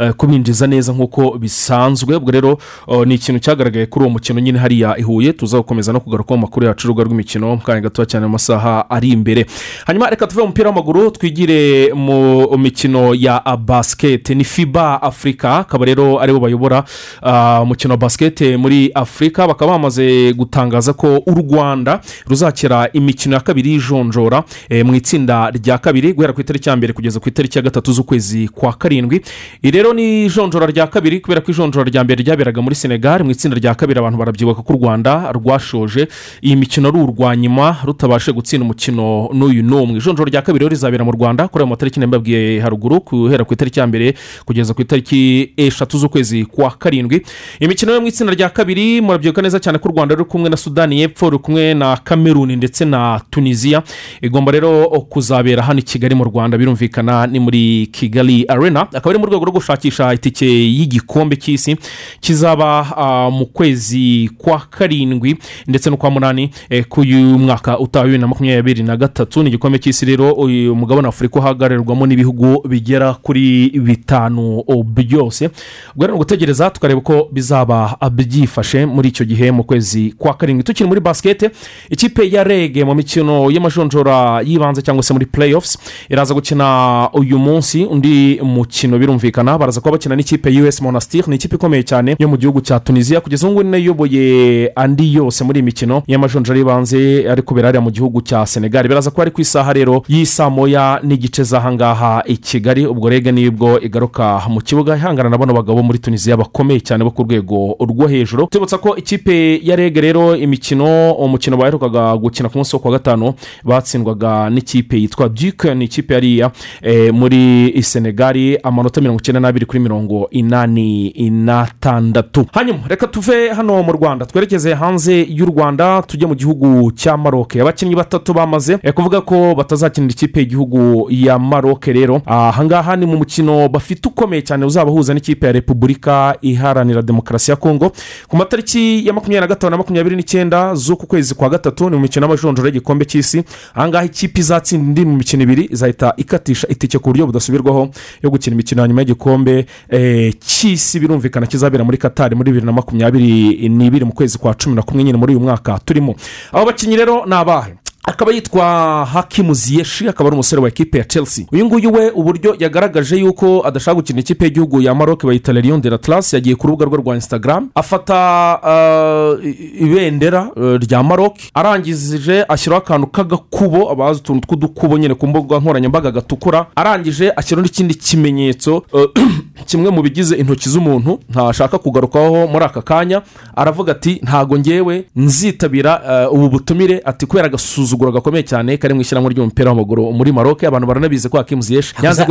eh, kubinjiza neza nk'uko bisanzwe. Ubwo rero oh, ni ikintu cyagaragaye kuri uwo mukino nyine hariya i huye. Tuza gukomeza no kugaruka mu makuru yacu y'urubuga rw'imikino. Mu kanya gatoya cyane mu masaha ari imbere. Hanyuma reka tuve mu mupira w'amaguru twigire mu mikino ya basiketi ni fiba afurika akaba rero ari bo bayobora ah, umukino wa basikete muri afurika bakaba bamaze gutangaza ko u rwanda ruzakira imikino ya kabiri y'ijonjora eh, mu itsinda rya kabiri guhera ku itariki ya mbere kugeza ku itariki ya gatatu z'ukwezi kwa karindwi. Rero ni ijonjora rya kabiri kubera ko ijonjora rya mbere ryaberaga muri senegal mu itsinda rya kabiri abantu barabyibuka ko u rwanda rwashoje. Iyi mikino ari urwa nyuma rutabashe gutsinda umukino n'uyu n'umwe. Ijonjora rya kabiri rizabera mu rwanda kuri ayo matariki nabibabwiye haruguru guhera ku itariki ya mbere kugeza ku itariki eshatu z'ukwezi kwa karindwi. Imikino yo mu itsinda rya kabiri murabyibuka neza cyane ko u rwanda ruri kumwe na sudani y'epfo ruri kumwe na kameruni ndetse na tunisiya igomba rero kuzabera hano i kigali mu rwanda birumvikana ni muri kigali arena. Akaba ari mu rwego rwo gushakisha itike y'igikombe cy'isi kizaba ah, mu kwezi kwa karindwi ndetse no kwa munani eh, k'uyu mwaka utaha bibiri na makumyabiri na gatatu. Ni igikombe cy'isi rero uyu mugabane afurika uhagararirwamo n'ibihugu bigera kuri bitanu o, byose. Ubwo rero ni ugutegereza tukareba uko bizaba byifashe muri icyo gihe mu kwezi kwa karindwi. Tukiri muri basikete ikipe ya rege mu mikino y'amajonjora y'ibanze cyangwa se muri playoffs iraza gukina uyu munsi. Undi mukino birumvikana baraza kuba bakina n'ikipe us monastir ni ikipe ikomeye cyane yo mu gihugu cya tunisiya kugeza ubu ngubu niyo iyoboye andi yose muri iyi mikino y'amajonjora y'ibanze ari kubera hariya mu gihugu cya senegal. Biraza kuba ari ku isaha rero y'isaa moya n'igice z'ahangaha i kigali. Ubwo rege ni bwo igaruka mu kibuga ihangana na bano bagabo muri tunisiya bakomeye cyane bo ku rwego rwo hejuru. Tubutsa ko ikipe ya rege rero imikino umukino baherukaga gukina ku munsi wo kuwa gatanu batsindwaga n'ikipe yitwa duke ni ikipe yariya eh, muri senegali amanota mirongo icyenda n'abiri kuri mirongo inani n'atandatu. Hanyuma reka tuve hano mu rwanda twerekeze hanze y'u rwanda tujye mu gihugu cya maroke abakinnyi batatu bamaze eh, kuvuga ko batazakinira ikipe y'igihugu ya maroke rero. Ahangaha ni mu mukino bafite ukomeye cyane uzabahuza n'ikipe ya repubulika iharanira demokarasi ya kongo ku matariki ya makumyabiri na gatanu na makumyabiri n'icyenda z'uku kwezi kwa gatatu ni mu mikino y'amajonjora y'igikombe cy'isi. Ahangaha ikipe izatsinda indi mu mikino ibiri? Izahita ikatisha itike ku buryo budasubirwaho yo gukina imikino ya nyuma y'igikombe eh, cy'isi birumvikana kizabera muri katari muri bibiri na makumyabiri n'ibiri mu kwezi kwa cumi na kumwe nyine muri uyu mwaka turimo. Abo bakinnyi rero ni abahe? Akaba yitwa hakimu ziyeshi akaba ari umusore wa ekipe ya chelsea. Uyu nguyu we uburyo yagaragaje yuko adashaka gukina ikipe y'igihugu ya maroc bayita lerion de la classe yagiye ku rubuga rwe rwa instagram afata uh, ibendera uh, rya maroc arangije ashyiraho akantu k'agakubo abazi utuntu tw'udukubo nyine ku mbuga nkoranyambaga gatukura arangije ashyiraho n'ikindi kimenyetso uh, kimwe mu bigize intoki z'umuntu ntashaka kugarukaho muri aka kanya aravuga ati ntago ngewe nzitabira uh, ubu butumire ati kubera agasuzuguro gakomeye cyane kari mu ishyirahamwe ry'umupira w'amaguru muri maroc. Abantu baranabizi ko hakimu ziyeshi yanze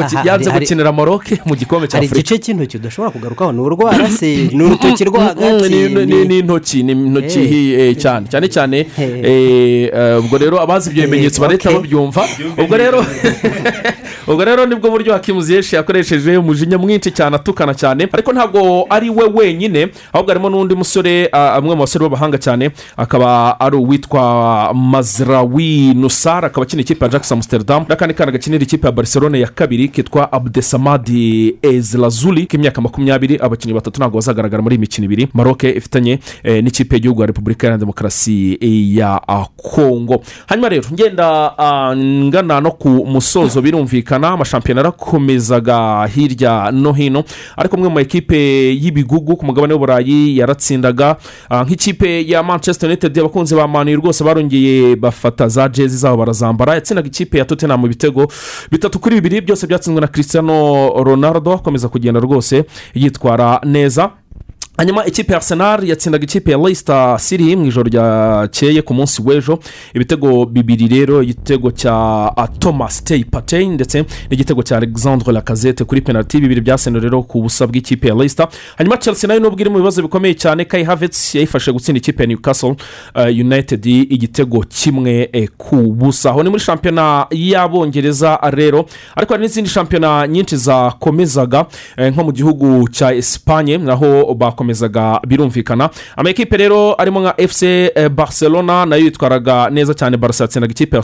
gukinira maroc mu gikombe cya hari igice cy'intoki udashobora kugarukaho. Ni urwara se? Ni urutoki rwo Mm, hagati ni- ni- ni- intoki ni intoki Eh. eh, cyane. Cyane cyane eh, ubwo rero abazi ibyo bimenyetso barahita babyumva. Ubwo rero ubwo rero ni bwo buryo hakimu ziyeshi yakoresheje umujinya mwinshi cyane atukana cyane. Ariko ntabwo ari we wenyine ahubwo harimo n'undi musore ah, amwe mu basore b'abahanga cyane akaba ari uwitwa mazrawi nusar akaba akina ikipe ya jackson amsterdam n'akandi kana gakinira ikipe ya barcelone ya kabiri kitwa abdesamadi ezrazuli k'imyaka makumyabiri abakinnyi batatu ntabwo bazagaragara muri iyi mikino ibiri. Maroc ifitanye eh, n'ikipe y'igihugu ya repubulika iharanira demokarasi ya kongo hanyuma rero ngenda ah, ngana no ku musozo birumvikana amashampiyona yarakomezaga hirya no hino ariko amwe mu makipe y'ibigugu ku mugabane w'uburayi yaratsindaga ah, nk'ikipe ya manchester united abakunzi ba mani rwose barongeye bafata za jezi zabo barazambara yatsindaga ikipe ya tottenham ibitego bitatu kuri bibiri. Byose byatsinzwe na cristiano ronaldo. Akomeza kugenda rwose yitwara neza. Hanyuma ikipe ya arsenal yatsindaga ikipe ya leicester city mu ijoro ryakeye ku munsi w'ejo. Ibitego bibiri rero igitego cya thomas tay patey ndetse n'igitego cya alexandre lacazette kuri penaliti bibiri byasene rero ku busa bw'ikipe ya leicester. Hanyuma chelsea na yo nubwo iri mu bibazo bikomeye cyane kai havets yayifashe gutsinda ikipe ya newcastle uh, united igitego kimwe eh, ku busa. Aho ni muri shampiyona y'abongereza rero. Ariko hari n'izindi shampiyona nyinshi zakomezaga eh, nko mu gihugu cya esipanye naho bakomezaga birumvikana. Amakipe rero arimo nka fc eh, barcelona na yo yitwaraga neza cyane barasa yatsindaga ikipe ya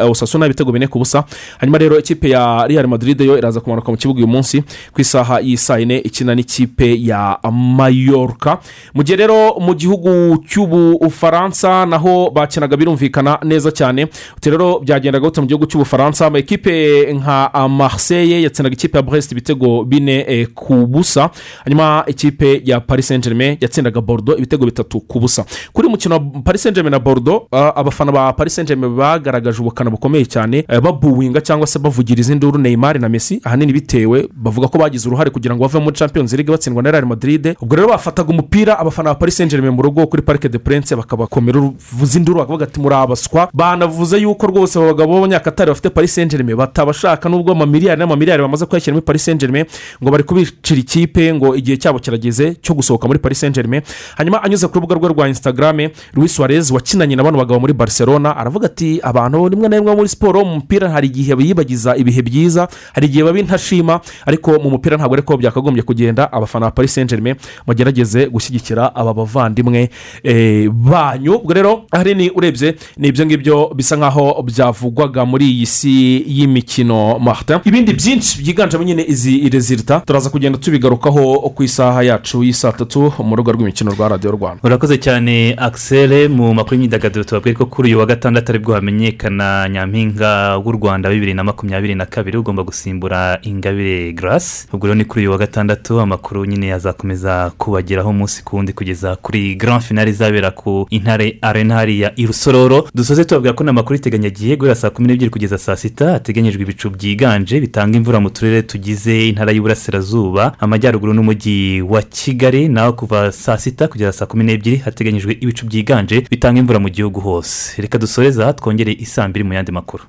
eh, osasuna ibitego bine ku busa. Hanyuma rero ikipe ya real madrid yo iraza kumanuka mu kibuga uyu munsi ku isaha y'isaa yine ikina n'ikipe ya mayorka mu gihe rero mu gihugu cy'ubufaransa naho bakinaga birumvikana neza cyane. Rero byagendaga gute mu gihugu cy'ubufaransa amakipe nka marseille yatsindaga ikipe ya brest ibitego bine eh, ku busa. Hanyuma ikipe ya paris paris saint germain yatsindaga bordo ibitego bitatu ku busa. Kuri mukino wa paris saint germain na bordo ah, abafana ba paris saint germain bagaragaje ubukana bukomeye cyane eh, babuwinga cyangwa se bavugiriza induru neymar na messi. Ahanini bitewe bavuga ko bagize uruhare kugira ngo bave muri champions league batsindwa na real madrid. Ubwo rero bafataga umupira abafana ba paris saint germain mu rugo kuri parike de prince bakabakomera uruvuza induru bakavuga ati muri abaswa banavuze yuko rwose abo bagabo b'abanyakatari bafite paris saint germain batabashaka nubwo amamiliyari n'amamiliyari bamaze kuyashyira muri paris saint germain ngo bari kubicira ikipe ngo igihe cyabo kirageze cyo gusohoka muri paris saint germain hanyuma anyuze ku rubuga rwe rwa instagram louis suarez wakinanye na bano bagabo muri barcelona aravuga ati abantu rimwe na rimwe muri siporo mu mupira hari igihe biyibagiza ibihe byiza hari igihe baba intashima ariko mu mupira ntabwo ariko byakagombye kugenda abafana ba paris saint germain bagerageze gushyigikira aba bavandimwe. Eh, banyu ubwo rero ahanini urebye ni ibyo ngibyo bisa nkaho byavugwaga muri iyi si y'imikino martin. Ibindi byinshi byiganjemo nyine izi rezilita turaza kugenda tubigarukaho ku isaha yacu y'isaa tatu mu rubuga rw'imikino rwa radiyo rwanda. Urakoze cyane akisere mu makuru y'imyidagaduro tubabwira ko kuri uyu wa gatandatu ari bwo hamenyekana nyampinga w'u rwanda bibiri na makumyabiri na kabiri ugomba gusimbura ingabire garasi ubwo rero ni kuri uyu wa gatandatu amakuru nyine azakomeza kubageraho umunsi ku wundi kugeza kuri grand finale izabera ku intare arena hariya i rusororo. Dusoze tubabwira ko n'amakuru iteganyagiye guhera saa kumi n'ebyiri kugeza saa sita. Hateganyijwe ibicu byiganje bitanga imvura mu turere tugize intara y'uburasirazuba amajyaruguru n'umujyi wa kigali. Naho kuva saa sita kugeza saa kumi n'ebyiri hateganyijwe ibicu byiganje bitanga imvura mu gihugu hose reka dusoreze aha twongere isaa mbiri mu yandi makuru